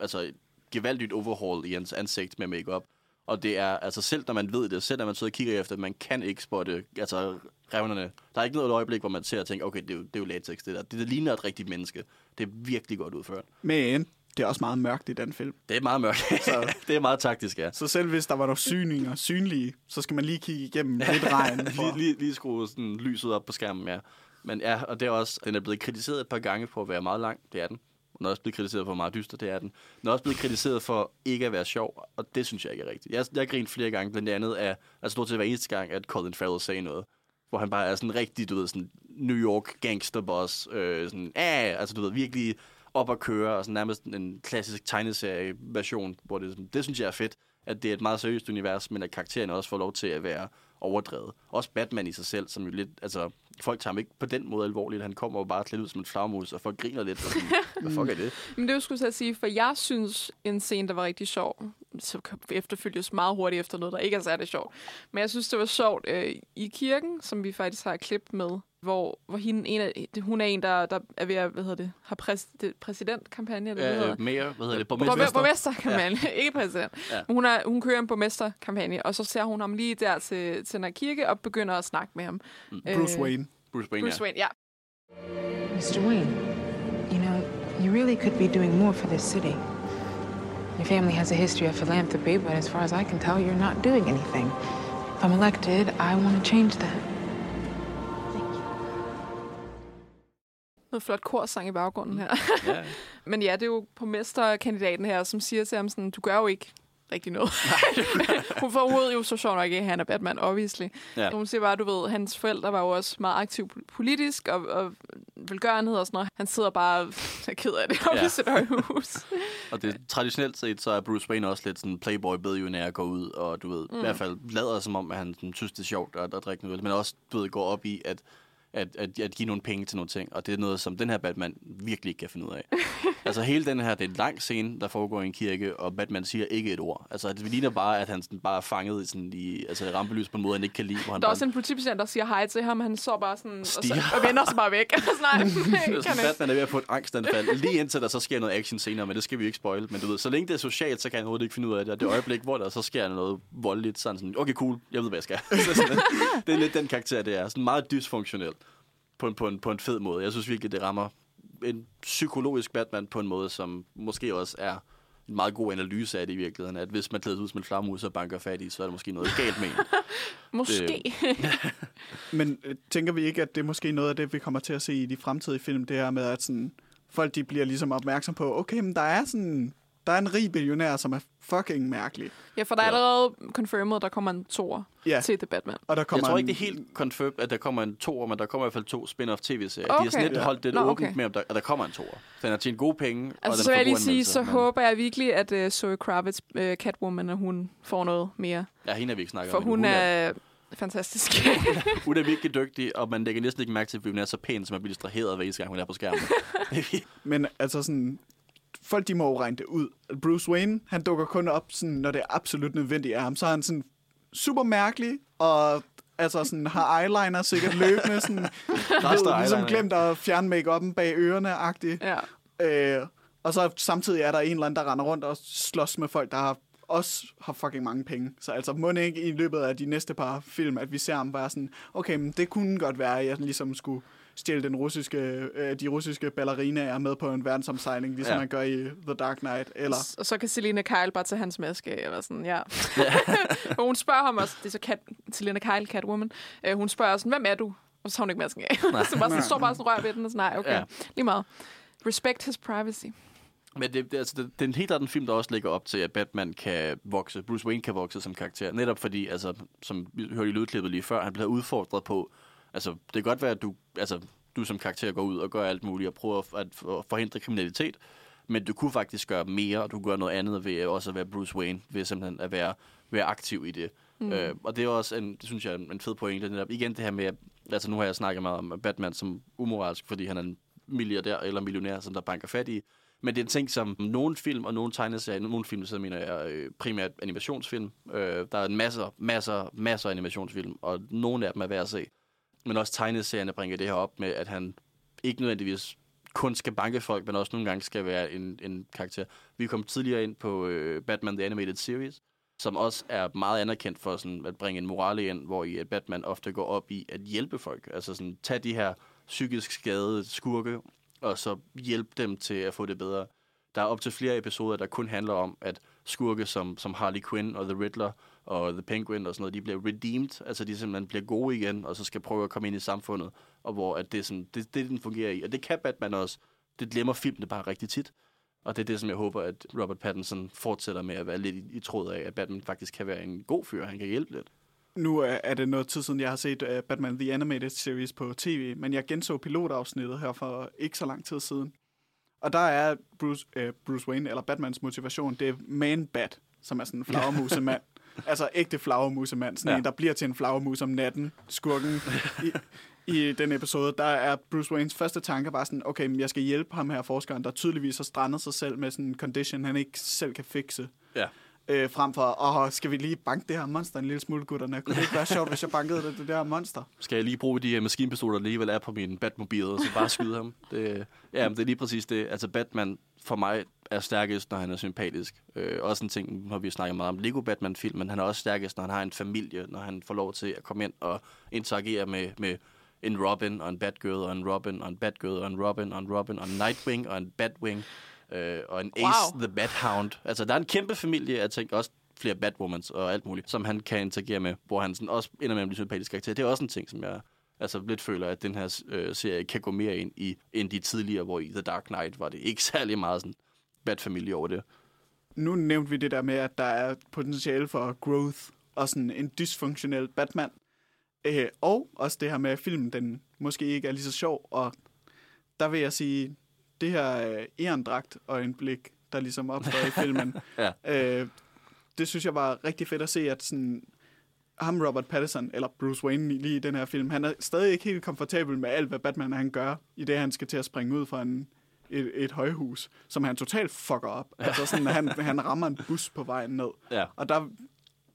altså, et gevaldigt overhaul i hans ansigt med makeup. Og det er, altså selv når man ved det, selv når man sidder og kigger efter, man kan ikke spotte, altså revnerne. Der er ikke noget øjeblik, hvor man ser og tænker, okay, det er jo, det er jo latex, det der. Det, det ligner et rigtigt menneske. Det er virkelig godt udført. Men det er også meget mørkt i den film. Det er meget mørkt. Så. det er meget taktisk, ja. Så selv hvis der var nogle syninger synlige, så skal man lige kigge igennem lidt regn. For... lige, lige, lige skrue sådan lyset op på skærmen, ja. Men ja, og det er også, den er blevet kritiseret et par gange for at være meget lang, det er den. Den er også blevet kritiseret for meget dyster, det er den. Den er også blevet kritiseret for ikke at være sjov, og det synes jeg ikke er rigtigt. Jeg, jeg har grint flere gange, blandt andet af, altså stort set hver eneste gang, at Colin Farrell sagde noget. Hvor han bare er sådan rigtig, du ved, sådan New York gangsterboss, øh, sådan, ah, altså du ved, virkelig op at køre, og sådan nærmest en klassisk tegneserie-version, hvor det, sådan, det synes jeg er fedt, at det er et meget seriøst univers, men at karaktererne også får lov til at være overdrevet. Også Batman i sig selv, som jo lidt, altså, folk tager ham ikke på den måde alvorligt. Han kommer jo bare klædt ud som en flagmus, og folk griner lidt. Og sådan, Hvad fuck er det? Men det var skulle jeg sige, for jeg synes, en scene, der var rigtig sjov, så efterfølges meget hurtigt efter noget, der ikke er særlig sjovt. Men jeg synes, det var sjovt øh, i kirken, som vi faktisk har et klip med, hvor, hvor hende, en af, hun er en, der, der er ved at, hvad hedder det, har præs, det, præsidentkampagne, eller hvad Øh, hedder mere, hvad hedder det? Borgmester. Borgmester. Borgmesterkampagne, ja. ikke præsident. Ja. Hun, er, hun kører en borgmesterkampagne, og så ser hun ham lige der til, til den kirke og begynder at snakke med ham. Bruce Wayne. Bruce Wayne, Bruce ja. Wayne, ja. Mr. Wayne, you know, you really could be doing more for this city. Your family has a history of philanthropy, but as far as I can tell, you're not doing anything. If I'm elected, I want to change that. Noget flot korsang i baggrunden her. ja. Men ja, det er jo borgmesterkandidaten her, som siger til ham sådan, du gør jo ikke rigtig noget. hun får ud jo så sjovt nok ikke, han er Batman, obviously. Ja. Ja. Hun siger bare, du ved, hans forældre var jo også meget aktiv politisk og, og velgørenhed og sådan noget. Han sidder bare er ked af det oppe Ja. i sit højhus. Og det, traditionelt set, så er Bruce Wayne også lidt sådan playboy billionær går ud, og du ved, mm. i hvert fald lader som om, at han sådan, synes, det er sjovt at, at drikke noget, men også, du ved, går op i, at at, at, at give nogle penge til nogle ting, og det er noget, som den her Batman virkelig ikke kan finde ud af. altså hele den her, det er en lang scene, der foregår i en kirke, og Batman siger ikke et ord. Altså det ligner bare, at han sådan bare er fanget i, sådan, i altså, rampelys på en måde, han ikke kan lide. Hvor han Der er bare, også en politibetjent, der siger hej til ham, han så bare sådan, og, så, og vender sig bare væk. Altså, nej, Det er kan sådan, ikke. Batman er ved at få et angstanfald, lige indtil der så sker noget action senere, men det skal vi ikke spoil. Men du ved, så længe det er socialt, så kan han overhovedet ikke finde ud af det. Og det øjeblik, hvor der så sker noget voldeligt, så han sådan, okay, cool, jeg ved, hvad jeg skal. Så sådan, det er lidt den karakter, det er. Sådan meget dysfunktionelt på en, på, en, på en fed måde. Jeg synes virkelig, det rammer en psykologisk Batman på en måde, som måske også er en meget god analyse af det i virkeligheden, at hvis man klæder ud som en flagmus og banker fat i, så er der måske noget galt med en. Måske. Men øh, tænker vi ikke, at det er måske noget af det, vi kommer til at se i de fremtidige film, det her med, at sådan, folk de bliver ligesom opmærksom på, okay, men der er sådan, der er en rig billionær, som er fucking mærkelig. ja, for der er Ja. allerede confirmed, at der kommer en toer Ja. til The Batman. Og der Jeg kommer tror en- ikke, det er helt confirmed, at der kommer en toer, men der kommer i hvert fald to spin-off tv-serier. De har Okay. sådan lidt Ja. holdt det Nå, åbent okay. med, at der, at der kommer en toer. Den har tjent gode penge, og Altså, den så vil jeg lige sige, så men- håber jeg virkelig, at uh, Zoe Kravitz, uh, Catwoman, at hun får noget mere. Ja, hende har vi ikke snakket For om. hun endnu. er fantastisk. hun er virkelig dygtig, og man lægger næsten ikke mærke til, at hun er så pæn, som man bliver distraheret hver eneste gang, hun er på skærmen. Men altså sådan, folk de må jo regne det ud. Bruce Wayne, han dukker kun op, sådan, når det er absolut nødvendigt af ham. Så er han sådan super mærkelig, og altså sådan, har eyeliner sikkert løbende, sådan, ved, ligesom glemt at fjerne make bag ørerne-agtigt. ja. Øh, og så samtidig er der en eller anden, der render rundt og slås med folk, der har også har fucking mange penge. Så altså, må det ikke i løbet af de næste par film, at vi ser ham bare sådan, okay, men det kunne godt være, at jeg ligesom skulle stjæle den russiske, øh, de russiske ballerinaer med på en verdensomsejling, ligesom Ja. man gør i The Dark Knight. Eller, Og så kan Selina Kyle bare tage hans maske eller sådan, ja. og hun spørger ham også, det er så Cat, Selina Kyle, Catwoman, øh, hun spørger sådan, hvem er du? Og så tager hun ikke masken af. så bare sådan, Nej. står bare sådan rør ved den, og sådan, nej, okay, Ja. lige meget. Respect his privacy. Men det, det, altså, det, det er en helt anden film, der også lægger op til, at Batman kan vokse, Bruce Wayne kan vokse som karakter. Netop fordi, altså, som vi hørte i lydklippet lige før, han bliver udfordret på, altså, det kan godt være, at du, altså, du som karakter går ud og gør alt muligt og prøver at, forhindre kriminalitet, men du kunne faktisk gøre mere, og du kunne gøre noget andet ved også at være Bruce Wayne, ved simpelthen at være, være aktiv i det. Mm. Øh, og det er også, en, det synes jeg, er en fed pointe. Netop. Igen det her med, altså nu har jeg snakket meget om Batman som umoralsk, fordi han er en milliardær eller millionær, som der banker fat i. Men det er en ting, som nogle film og nogle tegneserier, nogle film, så mener jeg øh, primært animationsfilm. Øh, der er en masser, masser, masser af animationsfilm, og nogle af dem er værd at se. Men også tegneserierne bringer det her op med, at han ikke nødvendigvis kun skal banke folk, men også nogle gange skal være en, en karakter. Vi kom tidligere ind på øh, Batman The Animated Series, som også er meget anerkendt for sådan, at bringe en morale ind, hvor i at Batman ofte går op i at hjælpe folk. Altså sådan, tage de her psykisk skadede skurke, og så hjælpe dem til at få det bedre. Der er op til flere episoder, der kun handler om, at skurke som, som Harley Quinn og The Riddler og The Penguin og sådan noget, de bliver redeemed, altså de simpelthen bliver gode igen, og så skal prøve at komme ind i samfundet, og hvor at det, er sådan, det, det den fungerer i. Og det kan Batman også. Det glemmer filmene bare rigtig tit. Og det er det, som jeg håber, at Robert Pattinson fortsætter med at være lidt i, i tråd af, at Batman faktisk kan være en god fyr, han kan hjælpe lidt. Nu er er det noget tid siden, jeg har set uh, Batman The Animated Series på tv, men jeg genså pilotafsnittet her for ikke så lang tid siden. Og der er Bruce, uh, Bruce Wayne, eller Batmans motivation, det er Man-Bat, som er sådan en flagermusemand. altså ægte flagermusemand, sådan ja. En, der bliver til en flagermus om natten, skurken. I, I den episode, der er Bruce Waynes første tanke bare sådan, okay, men jeg skal hjælpe ham her, forskeren, der tydeligvis har strandet sig selv med sådan en condition, han ikke selv kan fikse. Ja. Øh, frem for, åh, skal vi lige banke det her monster en lille smule, gutterne? Kunne det ikke være sjovt, hvis jeg bankede det, det der monster? Skal jeg lige bruge de her maskinpistoler, der alligevel er på min Batmobil, og så bare skyde ham? Det, ja, men det er lige præcis det. Altså, Batman for mig er stærkest, når han er sympatisk. Øh, også en ting, har vi snakket meget om Lego Batman-film, men han er også stærkest, når han har en familie, når han får lov til at komme ind og interagere med, med en Robin og en Batgirl og en Robin og en Batgirl og en Robin og en Robin og en Nightwing og en Batwing øh, og en Ace Wow. the Bathound. Altså, der er en kæmpe familie af ting, også flere Batwomans og alt muligt, som han kan interagere med, hvor han sådan også ender med at blive sympatisk karakter. Det er også en ting, som jeg altså lidt føler, at den her øh, serie kan gå mere ind i, end de tidligere, hvor i The Dark Knight var det ikke særlig meget sådan Bat-familie over det. Nu nævnte vi det der med, at der er potentiale for growth og sådan en dysfunktionel Batman. Øh, og også det her med, at filmen den måske ikke er lige så sjov. Og der vil jeg sige, det her øh, og en blik, der ligesom opstår i filmen, Ja. øh, det synes jeg var rigtig fedt at se, at sådan, ham Robert Pattinson, eller Bruce Wayne lige i den her film, han er stadig ikke helt komfortabel med alt, hvad Batman han gør, i det han skal til at springe ud fra en, et, et højhus, som han totalt fucker op. Altså sådan, han, han rammer en bus på vejen ned. Ja. Og der,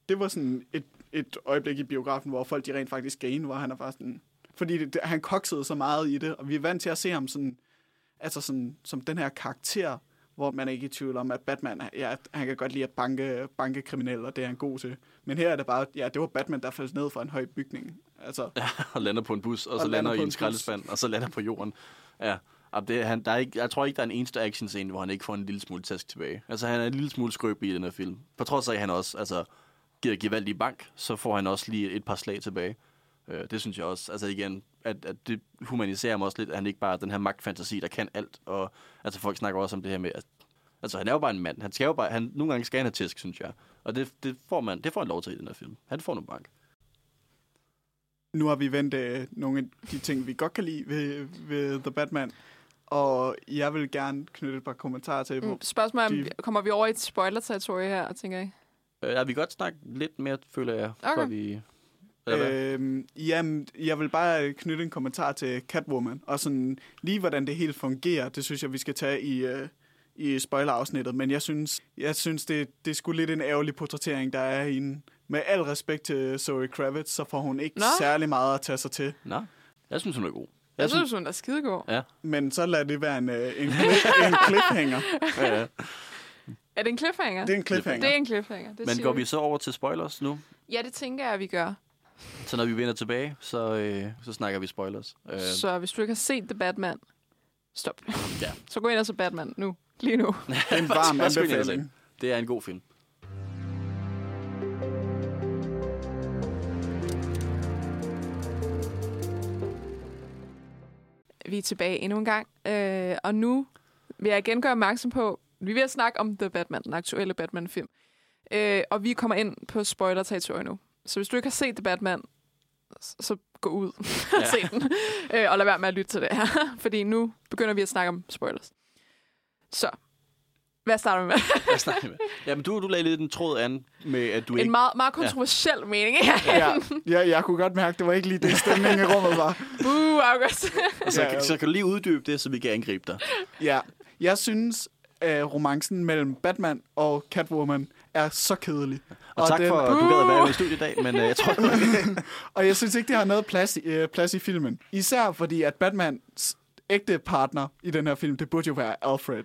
det var sådan et, et øjeblik i biografen, hvor folk de rent faktisk gain, hvor han er bare sådan... Fordi det, det, han koksede så meget i det, og vi er vant til at se ham sådan, altså sådan, som den her karakter, hvor man er ikke i tvivl om, at Batman, ja, han kan godt lide at banke, banke kriminelle, og det er han god til. Men her er det bare, ja, det var Batman, der faldt ned fra en høj bygning. Altså, Ja, og lander på en bus, og, Og så lander lander i en en skraldespand, og så lander på jorden. Ja, det, han, der er ikke, jeg tror ikke, der er en eneste action scene, hvor han ikke får en lille smule tæsk tilbage. Altså, han er en lille smule skrøbelig i den her film. På trods af, at han også altså, giver i bank, så får han også lige et par slag tilbage. Øh, det synes jeg også. Altså igen, at, at det humaniserer mig også lidt, at han ikke bare er den her magtfantasi, der kan alt. Og altså, folk snakker også om det her med, at Altså, han er jo bare en mand. Han skal jo bare, han, nogle gange skal han have tæsk, synes jeg. Og det, det, får man, det får han lov til i den her film. Han får nogle bank. nu har vi vendt øh, nogle af de ting, vi godt kan lide ved, ved The Batman. Og jeg vil gerne knytte et par kommentarer til, Mm, Spørgsmålet er, om de- vi- kommer vi over i et spoiler-territorie her, tænker jeg? Øh, jeg vil godt snakke lidt mere, føler jeg, Okay. før vi... Øhm, jamen, jeg vil bare knytte en kommentar til Catwoman, og sådan lige hvordan det hele fungerer, det synes jeg, vi skal tage i, øh, i spoiler-afsnittet, men jeg synes, jeg synes det, det er sgu lidt en ærgerlig portrættering, der er i hende. Med al respekt til Zoe Kravitz, så får hun ikke Nå. særlig meget at tage sig til. Nå, jeg synes, hun er god. Jeg synes, hun er skidegod. Ja, Men så lad det være en, øh, en, en cliffhanger. ja, ja. Er det en cliffhanger? Det er en cliffhanger. Det er en cliffhanger. Det Men går vi så over til spoilers nu? Ja, det tænker jeg, at vi gør. Så når vi vender tilbage, så, øh, så snakker vi spoilers. Øh, Så hvis du ikke har set The Batman, stop. Ja. Så gå ind og se Batman nu. Lige nu. Det er en varm anbefaling. det er en god film. Vi er tilbage endnu en gang. Øh, og nu vil jeg igen gøre opmærksom på, vi er ved at snakke om The Batman, den aktuelle Batman-film. Øh, og vi kommer ind på spoiler-territoriet nu. Så hvis du ikke har set The Batman, så gå ud og Ja. se den. Øh, og lad være med at lytte til det her. Fordi nu begynder vi at snakke om spoilers. Så, hvad starter vi med? Hvad vi med? Jamen, du, du lagde lidt en tråd an med, at du en ikke... meget, meget kontroversiel ja. mening. Ja, ja, jeg kunne godt mærke, det var ikke lige det stemning i rummet var. Buh, August. Så, Ja, ja. så kan du lige uddybe det, så vi kan angribe dig. Ja, Jeg synes, at romancen mellem Batman og Catwoman er så kedelig. Og, og tak den, for, at du gad at være med i studiet i dag, men øh, jeg tror... og jeg synes ikke, det har noget plads i, øh, plads i filmen. Især fordi, at Batmans ægte partner i den her film, det burde jo være Alfred.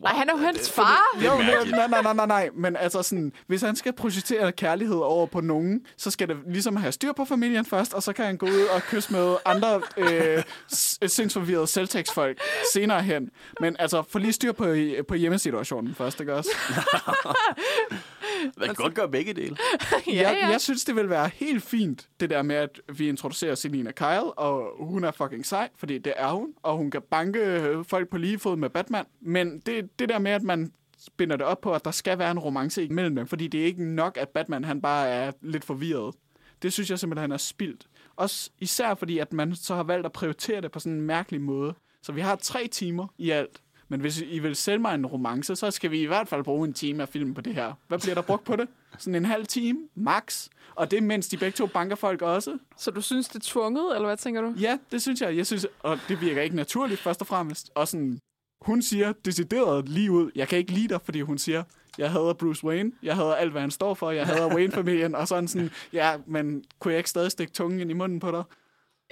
Nej, han er jo hans far. Jo, nej, nej, nej, nej, nej. Men altså sådan, hvis han skal projicere kærlighed over på nogen, så skal det ligesom have styr på familien først, og så kan han gå ud og kysse med andre øh, s- sindsforvirrede selvtekstfolk senere hen. Men altså, få lige styr på, på hjemmesituationen først, ikke også? Man kan godt gøre begge dele. ja, jeg, ja. jeg synes, det vil være helt fint, det der med, at vi introducerer Selina Kyle, og hun er fucking sej, fordi det er hun, og hun kan banke øh, folk på lige fod med Batman. Men det, det der med, at man binder det op på, at der skal være en romance imellem dem, fordi det er ikke nok, at Batman han bare er lidt forvirret. Det synes jeg simpelthen er spildt. Også især fordi, at man så har valgt at prioritere det på sådan en mærkelig måde. Så vi har tre timer i alt. Men hvis I vil sælge mig en romance, så skal vi i hvert fald bruge en time af filmen på det her. Hvad bliver der brugt på det? Sådan en halv time, max. Og det er mens de begge to banker folk også. Så du synes, det er tvunget, eller hvad tænker du? Ja, det synes jeg. Jeg synes, og det virker ikke naturligt, først og fremmest. Og sådan, hun siger decideret lige ud, jeg kan ikke lide dig, fordi hun siger, jeg hader Bruce Wayne, jeg hader alt, hvad han står for, jeg hader Wayne-familien, og sådan sådan, ja, men kunne jeg ikke stadig stikke tungen ind i munden på dig?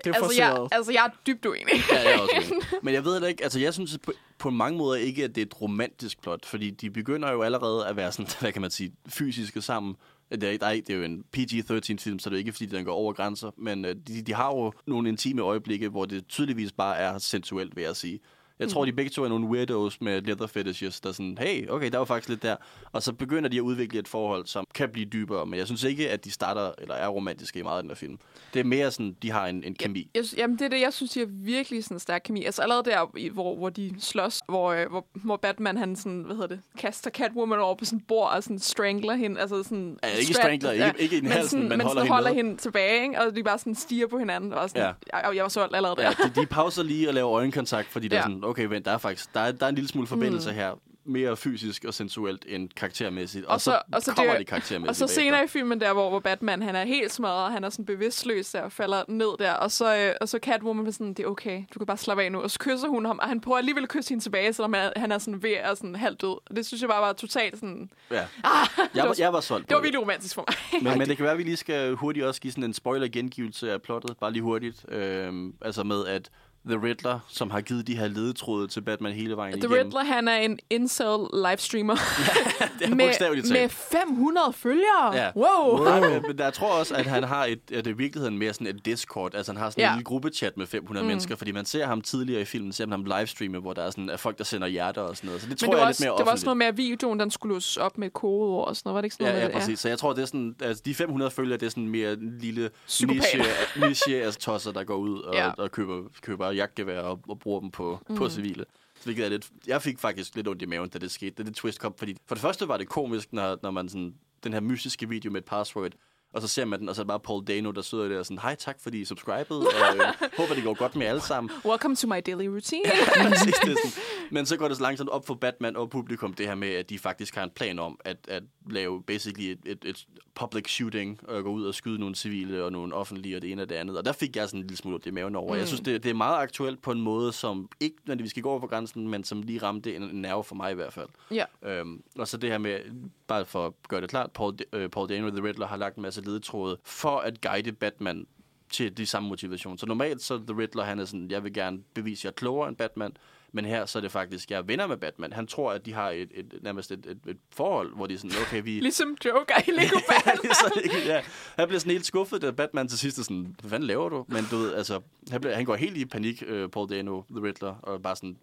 Det er Altså jeg, altså, jeg er dybt uenig. Ja, jeg er også. Men jeg ved det ikke. Altså, jeg synes på, på mange måder ikke, at det er et romantisk plot, fordi de begynder jo allerede at være sådan, hvad kan man sige, fysiske sammen. Det er, nej, det er jo en PG-13-film, så det er ikke, fordi den går over grænser. Men øh, de, de har jo nogle intime øjeblikke, hvor det tydeligvis bare er sensuelt, vil jeg sige. Jeg tror, de begge to er nogle weirdos med leather fetishes, der er sådan, hey, okay, der var faktisk lidt der. Og så begynder de at udvikle et forhold, som kan blive dybere. Men jeg synes ikke, at de starter eller er romantiske i meget af den her film. Det er mere sådan, de har en, en kemi. Jeg, jamen, det er det, jeg synes, de har virkelig sådan en stærk kemi. Altså allerede der, hvor, hvor de slås, hvor, øh, hvor, hvor Batman, han sådan, hvad hedder det, kaster Catwoman over på sådan bord og sådan strangler hende. Altså sådan... Ja, ikke strangler, ikke- ikke i den men halsen, sådan, men men holder sådan hende holder nede. hende tilbage, ikke? Og de bare sådan stiger på hinanden. Og sådan, Ja. jeg, jeg var solgt allerede der. Ja, de, de pauser lige og laver øjenkontakt, fordi der er Ja. sådan, okay, vent, der er faktisk, der er, der er en lille smule forbindelse mm. her. Mere fysisk og sensuelt end karaktermæssigt. Og, og så, og så kommer det- det karaktermæssigt Og så bagefter. senere i filmen der, hvor, hvor Batman han er helt smadret, han er sådan bevidstløs der og falder ned der, og så, øh, og så Catwoman er sådan, det er okay, du kan bare slappe af nu. Og så kysser hun ham, og han prøver alligevel at kysse hende tilbage, selvom han han er sådan ved at sådan halvt død. Det synes jeg bare var totalt sådan, Ja. ah, Jeg, var, jeg var solgt det var virkelig romantisk for mig. Men, men det kan være, at vi lige skal hurtigt også give sådan en spoiler-gengivelse af plottet. Bare lige hurtigt. Øhm, altså med, at The Riddler, som har givet de her ledetråde til Batman hele vejen The igennem. Riddler, han er en incel livestreamer det er med, talt. med 500 følgere. Ja. Wow. Nej, men, men jeg tror også, at han har et, at det er i virkeligheden mere sådan et Discord. Altså han har sådan Ja. en lille gruppechat med 500 mm. mennesker, fordi man ser ham tidligere i filmen, ser man ham livestreame, hvor der er sådan, at folk, der sender hjerter og sådan noget. Så det tror Men det jeg var, er også, lidt mere det var også noget med, at videoen den skulle låses op med kodeord og sådan noget. Var det ikke sådan Ja, noget ja, med det? præcis. Så jeg tror, det er sådan, altså de 500 følgere, det er sådan mere lille niche, niche af tosser, der går ud og, Ja. ja. og køber, køber jagtgevær og, og bruger dem på, mm. på civile. Så hvilket er lidt, jeg fik faktisk lidt ondt i maven, da det skete, da det twist kom. Fordi for det første var det komisk, når, når man sådan, den her mystiske video med et password, og så ser man den, og så er det bare Paul Dano, der sidder der og sådan, hej, tak fordi I subscribede, og øh, håber, det går godt med alle sammen. Welcome to my daily routine. Præcis, det er sådan. Men så går det så langsomt op for Batman og publikum, det her med, at de faktisk har en plan om at, at lave basically et, et, et public shooting, og gå ud og skyde nogle civile og nogle offentlige og det ene og det andet. Og der fik jeg sådan en lille smule i maven over. Mm. Jeg synes, det, det er meget aktuelt på en måde, som ikke nødvendigvis skal gå over for grænsen, men som lige ramte en, en nerve for mig i hvert fald. ja. Øhm, og så det her med, bare for at gøre det klart, Paul, øh, Paul Dano, The Riddler, har lagt en masse ledetråde for at guide Batman til de samme motivation. Så normalt så The Riddler, han er sådan, jeg vil gerne bevise, at jeg er klogere end Batman, men her så er det faktisk, jeg er venner med Batman. Han tror, at de har et, et, nærmest et, et, et forhold, hvor de er sådan, okay, vi... Ligesom Joker i Lego Batman. så, ja, han bliver sådan helt skuffet, da Batman til sidst er sådan, hvad fanden laver du? Men du ved, altså, han, bliver, han går helt i panik, uh, Paul Dano, The Riddler, og bare sådan,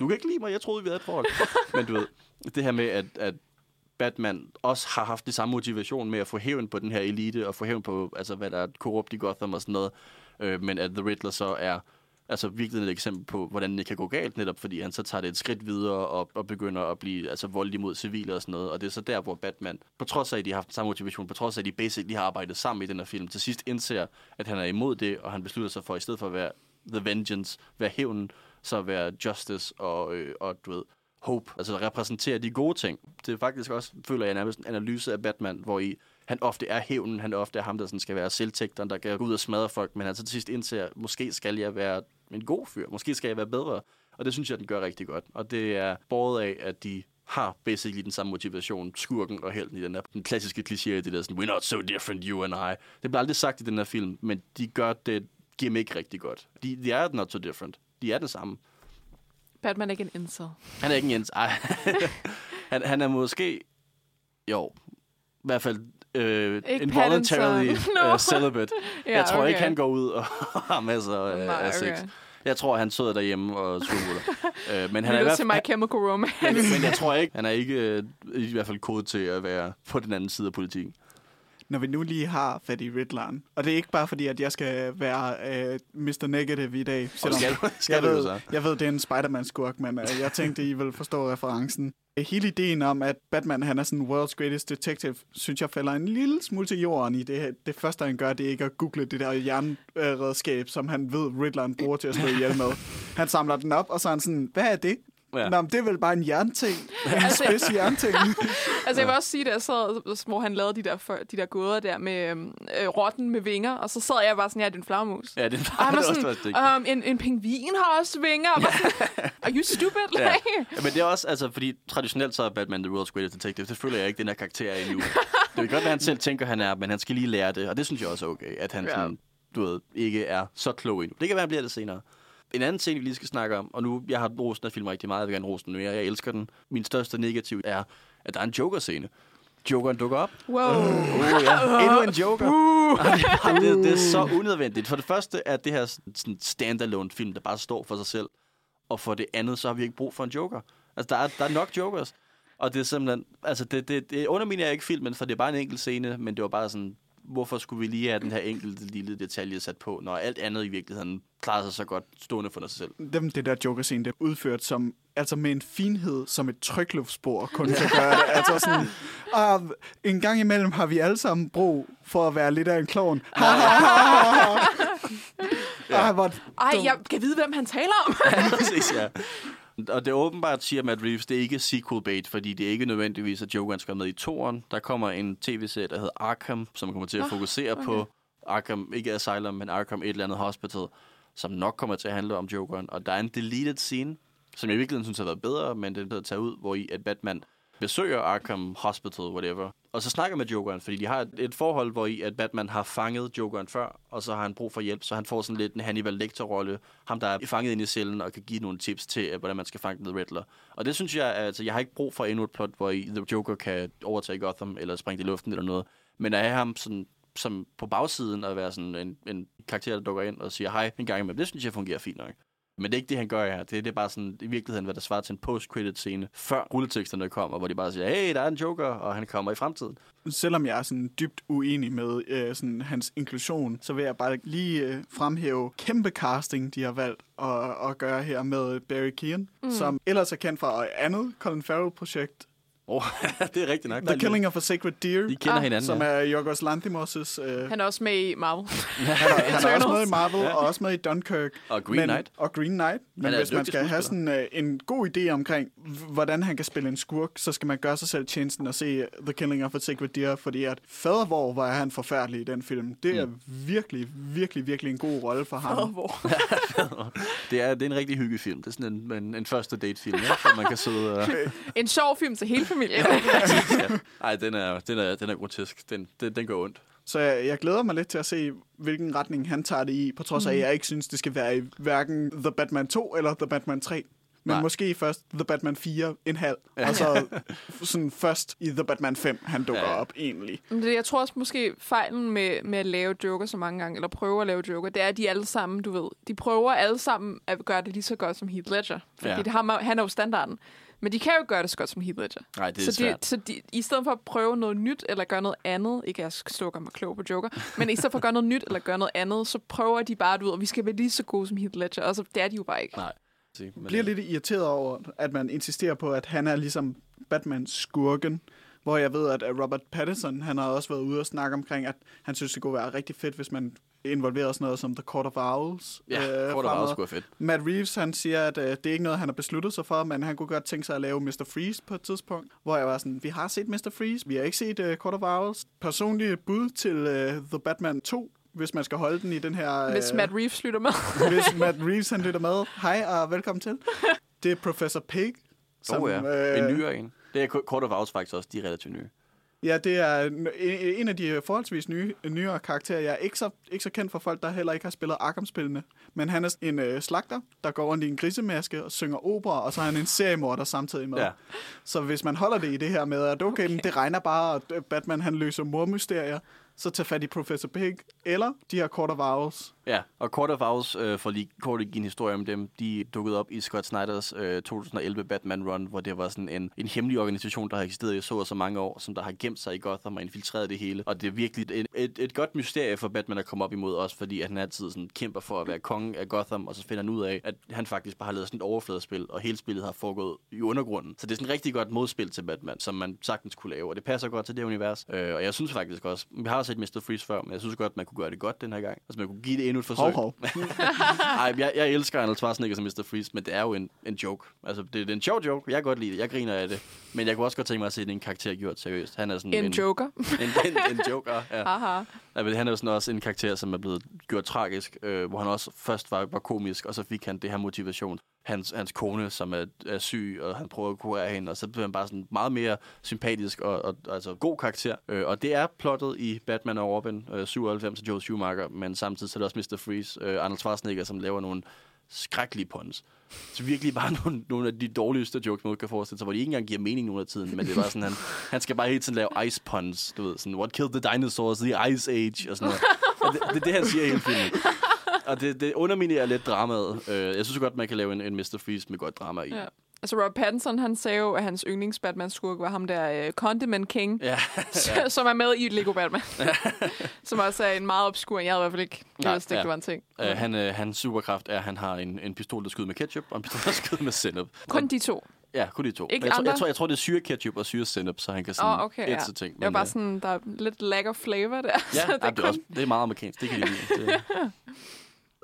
du kan ikke lide mig, jeg troede, vi havde et forhold. Men du ved, det her med, at, at Batman også har haft det samme motivation med at få hævn på den her elite, og få hævn på, altså, hvad der er korrupt i Gotham og sådan noget. Øh, men at The Riddler så er altså virkelig et eksempel på, hvordan det kan gå galt, netop fordi han så tager det et skridt videre og, og begynder at blive altså, voldelig mod civile og sådan noget. Og det er så der, hvor Batman, på trods af, at de har haft samme motivation, på trods af, at de basically har arbejdet sammen i den her film, til sidst indser, at han er imod det, og han beslutter sig for, i stedet for at være The Vengeance, være hævnen, så være Justice og, øh, og du ved, Hope, altså repræsenterer de gode ting. Det er faktisk også, føler jeg, nærmest en analyse af Batman, hvor i han ofte er hævnen, han ofte er ham, der sådan skal være selvtægteren, der kan gå ud og smadre folk, men han så til sidst indser, måske skal jeg være en god fyr, måske skal jeg være bedre. Og det synes jeg, den gør rigtig godt. Og det er båret af, at de har basically den samme motivation, skurken og helten i den her den klassiske kliché, det der sådan, we're not so different, you and I. Det bliver aldrig sagt i den her film, men de gør det gimmick rigtig godt. De, de er not so different. De er den samme. Batman er ikke en incel. Han er ikke en. Ej. han, han er måske... Jo, i hvert fald øh, involuntarily Pattinson. uh, celibate. Ja, jeg tror okay. ikke, han går ud og har masser af, Nej, af sex. okay. Jeg tror, han sidder derhjemme og suger. øh, men han er i hvert til fald... My Chemical Romance. Men, men jeg tror ikke, han er ikke øh, i hvert fald kodet til at være på den anden side af politikken. Når vi nu lige har fat i Riddleren, og det er ikke bare fordi, at jeg skal være øh, Mr. Negative i dag, selvom skal skal jeg, ved, så? jeg ved, det er en Spider-Man-skurk, men øh, jeg tænkte, I vil forstå referencen. Hele ideen om, at Batman han er sådan world's greatest detective, synes jeg falder en lille smule til jorden i det her. Det første, han gør, det er ikke at google det der jernredskab, som han ved, Riddleren bruger til at slå ihjel med. Han samler den op, og så er han sådan, hvad er det? Ja. Ja. Nå, men det er vel bare en jernting. En spids jernting. Altså, jeg vil også sige, at jeg sad, hvor han lavede de der, for, de der gåder der med øhm, øh, rotten med vinger, og så sad jeg bare sådan, ja, det er en flagmus. Ja, det Og han var også sådan, ting. um, en, en pingvin har også vinger. Og sådan, Are you stupid? Ja. Like? ja. Men det er også, altså, fordi traditionelt så er Batman the world's greatest detective. Det føler jeg ikke, den her karakter er endnu. Det kan godt være, han selv tænker, han er, men han skal lige lære det. Og det synes jeg også er okay, at han Ja. sådan, du ved, ikke er så klog endnu. Det kan være, han bliver det senere. En anden ting, vi lige skal snakke om, og nu, jeg har rost den film rigtig meget, jeg vil gerne rose den mere, jeg elsker den. Min største negativ er, at der er en Joker-scene. Jokeren dukker op. Wow. Oh, ja. Endnu en Joker. Uh. det, det er så unødvendigt. For det første er det her sådan- standalone film, der bare står for sig selv. Og for det andet, så har vi ikke brug for en Joker. Altså, der er, der er nok Jokers. Og det er simpelthen... Altså, det, det, det underminerer ikke filmen, for det er bare en enkelt scene, men det var bare sådan... Hvorfor skulle vi lige have den her enkelte lille detalje sat på, når alt andet i virkeligheden klarer sig så godt stående for sig selv? dem, det der Joker-scene, det er udført som, altså med en finhed, som et trykluftspor kun kan gøre det. Altså sådan, ah, en gang imellem har vi alle sammen brug for at være lidt af en klovn. Ha, ha. Ah, hvor Ej, jeg kan vide, hvem han taler om. Ja, præcis, ja. Og det er åbenbart, siger Matt Reeves, det er ikke sequel bait, fordi det er ikke nødvendigvis, at Jokeren skal med i toren. Der kommer en tv-serie, der hedder Arkham, som kommer til at fokusere okay. på Arkham, ikke Asylum, men Arkham et eller andet hospital, som nok kommer til at handle om Jokeren. Og der er en deleted scene, som jeg i virkeligheden synes har været bedre, men det er taget ud, hvor i at Batman besøger Arkham Hospital, whatever, og så snakker med Jokeren, fordi de har et, et forhold, hvor i at Batman har fanget Jokeren før, og så har han brug for hjælp, så han får sådan lidt en Hannibal Lecter-rolle, ham der er fanget ind i cellen og kan give nogle tips til, hvordan man skal fange The Riddler. Og det synes jeg, altså jeg har ikke brug for endnu et plot, hvor i The Joker kan overtage Gotham, eller springe i luften eller noget, men at have ham sådan som på bagsiden at være sådan en, en karakter, der dukker ind og siger hej en gang imellem, det synes jeg fungerer fint nok. Men det er ikke det, han gør her. Det, det er bare sådan, i virkeligheden, hvad der svarer til en post-credit scene, før rulleteksterne kommer, hvor de bare siger, hey, der er en Joker, og han kommer i fremtiden. Selvom jeg er sådan dybt uenig med øh, sådan hans inklusion, så vil jeg bare lige øh, fremhæve kæmpe casting, de har valgt at, at gøre her med Barry Keoghan, mm. som ellers er kendt fra et andet Colin Farrell-projekt, Oh, det er rigtigt nok. The Killing of a Sacred Deer, De kender Ah, hinanden, som ja. er Yorgos Lanthimos' øh, Han er også med i Marvel. Han er, han er også med i Marvel, ja. og også med i Dunkirk. Og Green men, Knight. Og Green Knight. Men hvis man skal have sådan uh, en god idé omkring, hvordan han kan spille en skurk, så skal man gøre sig selv tjenesten og se The Killing of a Sacred Deer, fordi at fadervor var han forfærdelig i den film. Det er Mm. virkelig, virkelig, virkelig en god rolle for ham. Hvor? Det er, det er en rigtig hyggefilm. Det er sådan en, en, en første date-film, ja, hvor man kan sidde og... En sjov film til hele familien. ja. Ej, den er, den er, den er grotesk. Den, den, den går ondt. Så jeg, jeg glæder mig lidt til at se, hvilken retning han tager det i, på trods af, Mm. at jeg ikke synes, det skal være i hverken The Batman 2 eller The Batman 3. Men Nej. Måske først The Batman 4, en halv. Ja. Og så sådan først i The Batman 5, han dukker Ja. op egentlig. Men det, jeg tror også måske fejlen med, med at lave Joker så mange gange, eller prøve at lave Joker, det er, at de alle sammen, du ved, de prøver alle sammen at gøre det lige så godt som Heath Ledger. Fordi ja. det har, han er jo standarden. Men de kan jo gøre det så godt som Heath Ledger. Nej, det er så, svært. de, så de, i stedet for at prøve noget nyt, eller gøre noget andet, ikke at jeg skal gøre mig klog på Joker, men i stedet for at gøre noget nyt, eller gøre noget andet, så prøver de bare, du ved, at vi skal være lige så gode som Heath Ledger. Og så det er de jo bare ikke. Nej. Men, bliver lidt irriteret over, at man insisterer på, at han er ligesom Batman-skurken. Hvor jeg ved, at Robert Pattinson, han har også været ude og snakke omkring, at han synes, det kunne være rigtig fedt, hvis man involverer sådan noget som The Court of Owls. Ja, Kort og fremover. Varvet skulle være fedt. Matt Reeves, han siger, at øh, det er ikke noget, han har besluttet sig for, men han kunne godt tænke sig at lave Mr. Freeze på et tidspunkt, hvor jeg var sådan, vi har set Mr. Freeze, vi har ikke set uh, Court of Owls. Personlige bud til uh, The Batman 2, hvis man skal holde den i den her... Hvis øh, Matt Reeves lytter med. hvis Matt Reeves han lytter med. Hej og velkommen til. Det er Professor Pig. Åh oh, ja, øh, en nyere en. Det er Court of Owls faktisk også, de er relativt nye. Ja, det er en, en af de forholdsvis nye, nyere karakterer. Jeg er ikke så, ikke så kendt for folk, der heller ikke har spillet Arkham-spillene. Men han er en øh, slagter, der går rundt i en grisemaske og synger opera, og så er han en seriemorder samtidig med. Ja. Så hvis man holder det i det her med, at okay, okay. det regner bare, at Batman han løser mormysterier, så tag fat i Professor Pig, eller de her Court of Owls. Ja, og Court of Owls, øh, for lige kort at give en historie om dem, de dukkede op i Scott Snyders øh, 2011 Batman Run, hvor det var sådan en, en hemmelig organisation, der har eksisteret i så og så mange år, som der har gemt sig i Gotham og infiltreret det hele. Og det er virkelig et, et, et godt mysterie for Batman at komme op imod også, fordi at han altid sådan kæmper for at være konge af Gotham, og så finder han ud af, at han faktisk bare har lavet sådan et overfladespil, og hele spillet har foregået i undergrunden. Så det er sådan et rigtig godt modspil til Batman, som man sagtens kunne lave, og det passer godt til det univers. Øh, og jeg synes faktisk også, vi har set Mr. Freeze før, men jeg synes godt, man kunne gøre det godt den her gang. Altså man kunne give det endnu et forsøg. Hov, hov. Ej, jeg, jeg elsker Arnold Schwarzenegger som Mr. Freeze, men det er jo en, en joke. Altså, det, det er en sjov joke. Jeg kan godt lide det. Jeg griner af det. Men jeg kunne også godt tænke mig at se det en karakter gjort seriøst. Han er sådan En joker. En, en, en joker, ja. Aha ja men han er jo sådan også en karakter, som er blevet gjort tragisk, øh, hvor han også først var, var komisk, og så fik han det her motivation. Hans, hans kone, som er, er syg, og han prøver at kurere hende, og så bliver han bare sådan meget mere sympatisk og, og altså god karakter. Øh, og det er plottet i Batman og Robin øh, 97 af Joe Schumacher, men samtidig så er det også Mr. Freeze, øh, Arnold Schwarzenegger, som laver nogle skrækkelige puns. Så virkelig bare nogle, nogle af de dårligste jokes, man kan forestille sig, hvor de ikke engang giver mening nogen af tiden, men det er bare sådan, han, han skal bare hele tiden lave ice puns, du ved, sådan, what killed the dinosaurs, the ice age, og sådan noget. Og det, det er det, han siger i hele filmen. Og det, det underminerer lidt dramaet. Øh, jeg synes godt, man kan lave en, en Mr. Freeze med godt drama i. Ja. Altså, Rob Pattinson, han sagde jo, at hans yndlings Batman-skurk var ham der uh, Condiment King, Ja, ja. som er med i Lego Batman. som også er en meget obskur. Jeg havde i hvert fald ikke jeg ikke, ja. det var en ting. Øh, han, øh, hans superkraft er, at han har en, en pistol, der skyder med ketchup, og en pistol, der skyder med sennep. Kun de to. Ja, kun de to. Ikke jeg, tror, jeg, tror, jeg tror, det er syre ketchup og syre sennep, så han kan sådan oh, okay, ja. ting. Det var Men, bare øh, sådan, der er lidt lack of flavor der. Ja, så det, det er er kun... også, det er meget amerikansk. Det kan jeg lide. Det.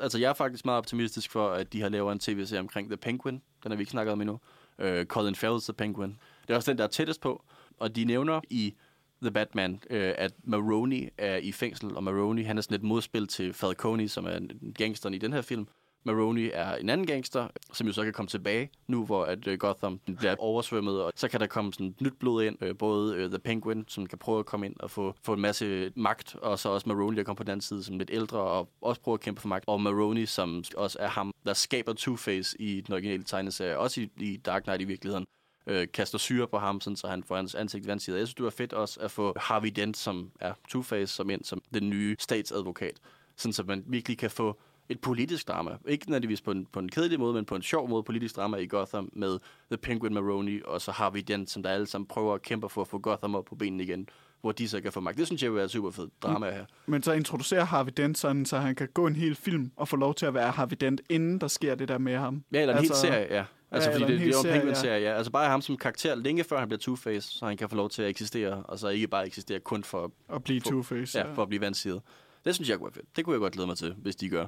Altså, jeg er faktisk meget optimistisk for, at de har lavet en tv-serie omkring The Penguin. Den har vi ikke snakket om endnu. Uh, Colin Farrell's The Penguin. Det er også den, der er tættest på. Og de nævner i The Batman, uh, at Maroni er i fængsel, og Maroni, han er sådan et modspil til Falcone, som er en gangsteren i den her film. Maroni er en anden gangster, som jo så kan komme tilbage nu, hvor at øh, Gotham bliver oversvømmet, og så kan der komme sådan nyt blod ind, øh, både øh, The Penguin, som kan prøve at komme ind og få, få en masse magt, og så også Maroni, der kommer på den anden side som lidt ældre, og også prøver at kæmpe for magt, og Maroni, som også er ham, der skaber Two-Face i den originale tegneserie, også i, i Dark Knight i virkeligheden øh, kaster syre på ham, sådan, så han får hans ansigt vandsider. Jeg synes, det var fedt også at få Harvey Dent, som er Two-Face, som ind som den nye statsadvokat. Sådan, så man virkelig kan få et politisk drama. Ikke nødvendigvis på en, på en kedelig måde, men på en sjov måde politisk drama i Gotham med The Penguin Maroni og så Harvey Dent, som der alle sammen prøver at kæmpe for at få Gotham op på benene igen, hvor de så kan få magt. Det synes jeg være et super fedt drama her. Men så introducerer Harvey Dent sådan, så han kan gå en hel film og få lov til at være Harvey Dent, inden der sker det der med ham. Ja, eller en altså, hel serie, ja. Altså, Ja, fordi det, er jo en serie, Penguin-serie, ja. Altså bare ham som karakter længe før han bliver Two-Face, så han kan få lov til at eksistere, og så ikke bare eksistere kun for, At blive Two-Face. ja, for at blive vandsidet. Det synes jeg kunne være fedt. Det kunne jeg godt glæde mig til, hvis de gør.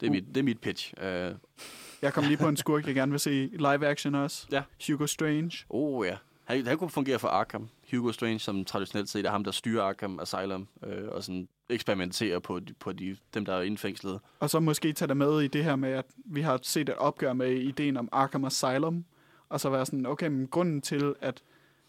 Det er, mit, det er mit pitch. Uh, Jeg kom lige på en skurk, jeg gerne vil se live action også. Ja. Hugo Strange. oh ja. Han, han kunne fungere for Arkham. Hugo Strange, som traditionelt set er ham, der styrer Arkham Asylum, øh, og sådan eksperimenterer på, de, på de, dem, der er indfængslet. Og så måske tage dig med i det her med, at vi har set et opgør med ideen om Arkham Asylum. Og så være sådan, okay, men grunden til, at,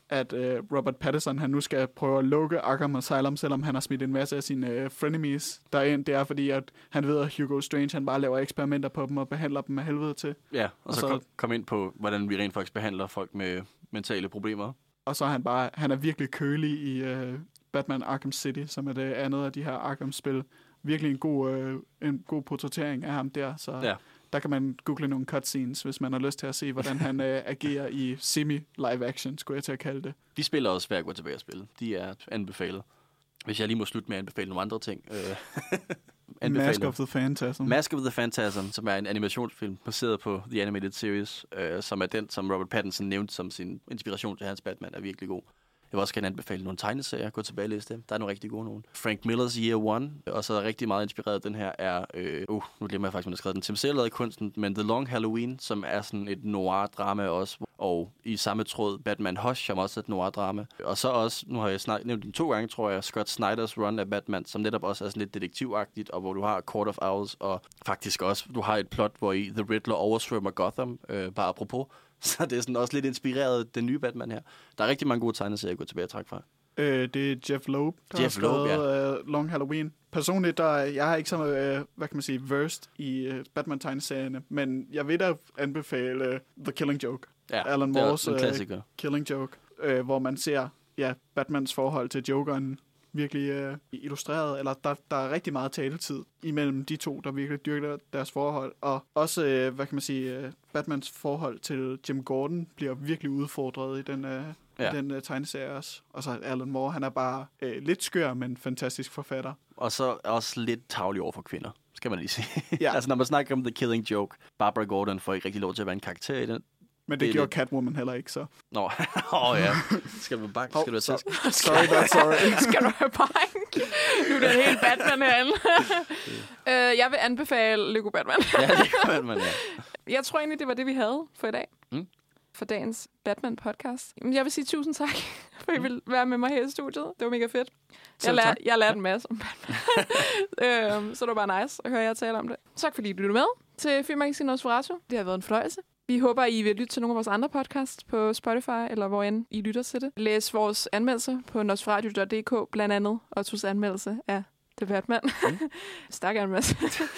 at uh, Robert Pattinson han nu skal prøve at lukke Arkham Asylum, selvom han har smidt en masse af sine uh, frenemies derind, det er fordi, at han ved, at Hugo Strange han bare laver eksperimenter på dem og behandler dem af helvede til. Ja, og, Og så, så- kom, kom ind på, hvordan vi rent faktisk behandler folk med mentale problemer. Og så er han bare, han er virkelig kølig i uh, Batman Arkham City, som er det andet af de her Arkham-spil. Virkelig en god, uh, en god portrættering af ham der, så Ja. Der kan man google nogle cutscenes, hvis man har lyst til at se, hvordan han uh, agerer i semi-live action, skulle jeg til at kalde det. De spiller også at gå tilbage og spille. De er anbefalet. Hvis jeg lige må slutte med at anbefale nogle andre ting. Øh, anbefale- Mask of the Phantasm. Mask of the Phantasm, som er en animationsfilm baseret på The Animated Series, øh, som er den, som Robert Pattinson nævnte som sin inspiration til hans Batman, er virkelig god. Jeg vil også gerne anbefale nogle tegneserier. Gå tilbage og læse dem. Der er nogle rigtig gode nogen. Frank Millers Year One, og så er rigtig meget inspireret den her, er... Øh, uh, nu glemmer jeg faktisk, man har skrevet den. Tim Sale lavede kunsten, men The Long Halloween, som er sådan et noir-drama også, Og i samme tråd Batman Hush, som også er et noir-drama. Og så også, nu har jeg snak, nævnt den to gange, tror jeg, Scott Snyders run af Batman, som netop også er sådan lidt detektivagtigt, og hvor du har Court of Owls, og faktisk også, du har et plot, hvor i The Riddler oversvømmer Gotham, øh, bare apropos. Så det er sådan også lidt inspireret den nye Batman her. Der er rigtig mange gode tegneserier at gå tilbage og trække fra. Øh, det er Jeff Loeb, der Jeff har Loeb, skrevet øh, Long Halloween. Personligt, der, jeg har ikke så, øh, hvad kan man sige, versed i øh, Batman-tegneserierne, men jeg vil da anbefale øh, The Killing Joke. Ja, Alan det er Moores en klassiker. Killing Joke, øh, hvor man ser ja, Batmans forhold til Jokeren virkelig øh, illustreret, eller der, der er rigtig meget taletid imellem de to, der virkelig dyrker deres forhold. Og også, øh, hvad kan man sige, øh, Batmans forhold til Jim Gordon bliver virkelig udfordret i den, øh, Ja. den øh, tegneserie også. Og så Alan Moore, han er bare øh, lidt skør, men fantastisk forfatter. Og så også lidt tavlig over for kvinder, skal man lige sige. Ja. altså, når man snakker om The Killing Joke, Barbara Gordon får ikke rigtig lov til at være en karakter i den. Men det, Det det gjorde lidt- Catwoman heller ikke, så. Nå, åh oh, ja. Skal du bank? Skal du have tæsk? Sorry, not sorry. Skal du have bank? Nu er det helt Batman herinde. øh, jeg vil anbefale Lego Batman. ja, det kan man, ja. Jeg tror egentlig, det var det, vi havde for i dag. Mm. For dagens Batman-podcast. Jeg vil sige tusind tak, for I vil være med mig her i studiet. Det var mega fedt. Jeg tak. jeg lærte en masse om Batman. øhm, så det var bare nice at høre jer tale om det. Tak fordi I lyttede med til Filmmagasinet Nosferatu. Det har været en fornøjelse. Vi håber, I vil lytte til nogle af vores andre podcasts på Spotify, eller hvor end I lytter til det. Læs vores anmeldelser på nosferatu.dk, blandt andet Ottos anmeldelse af The Batman. Mm. Stærk anmeldelse.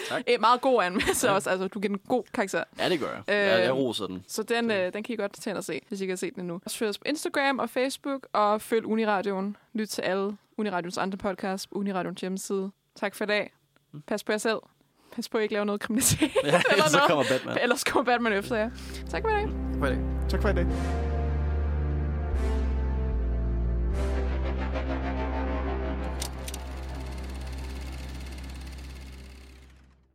Tak. En meget god anmeldelse også. Altså, du giver en god karakter. Ja, det gør jeg. jeg, jeg Øhm, roser den. Så den, øh, den kan I godt tage ind og se, hvis I ikke har set den endnu. Følg os på Instagram og Facebook, og følg Uniradioen. Lyt til alle Uniradions andre podcasts på Uniradions hjemmeside. Tak for i dag. Pas på jer selv. Pas på, at I ikke laver noget kriminalitet. Ja, eller så noget. kommer Batman. Ellers kommer Batman efter jer. Tak for i dag. For det. Tak for i dag.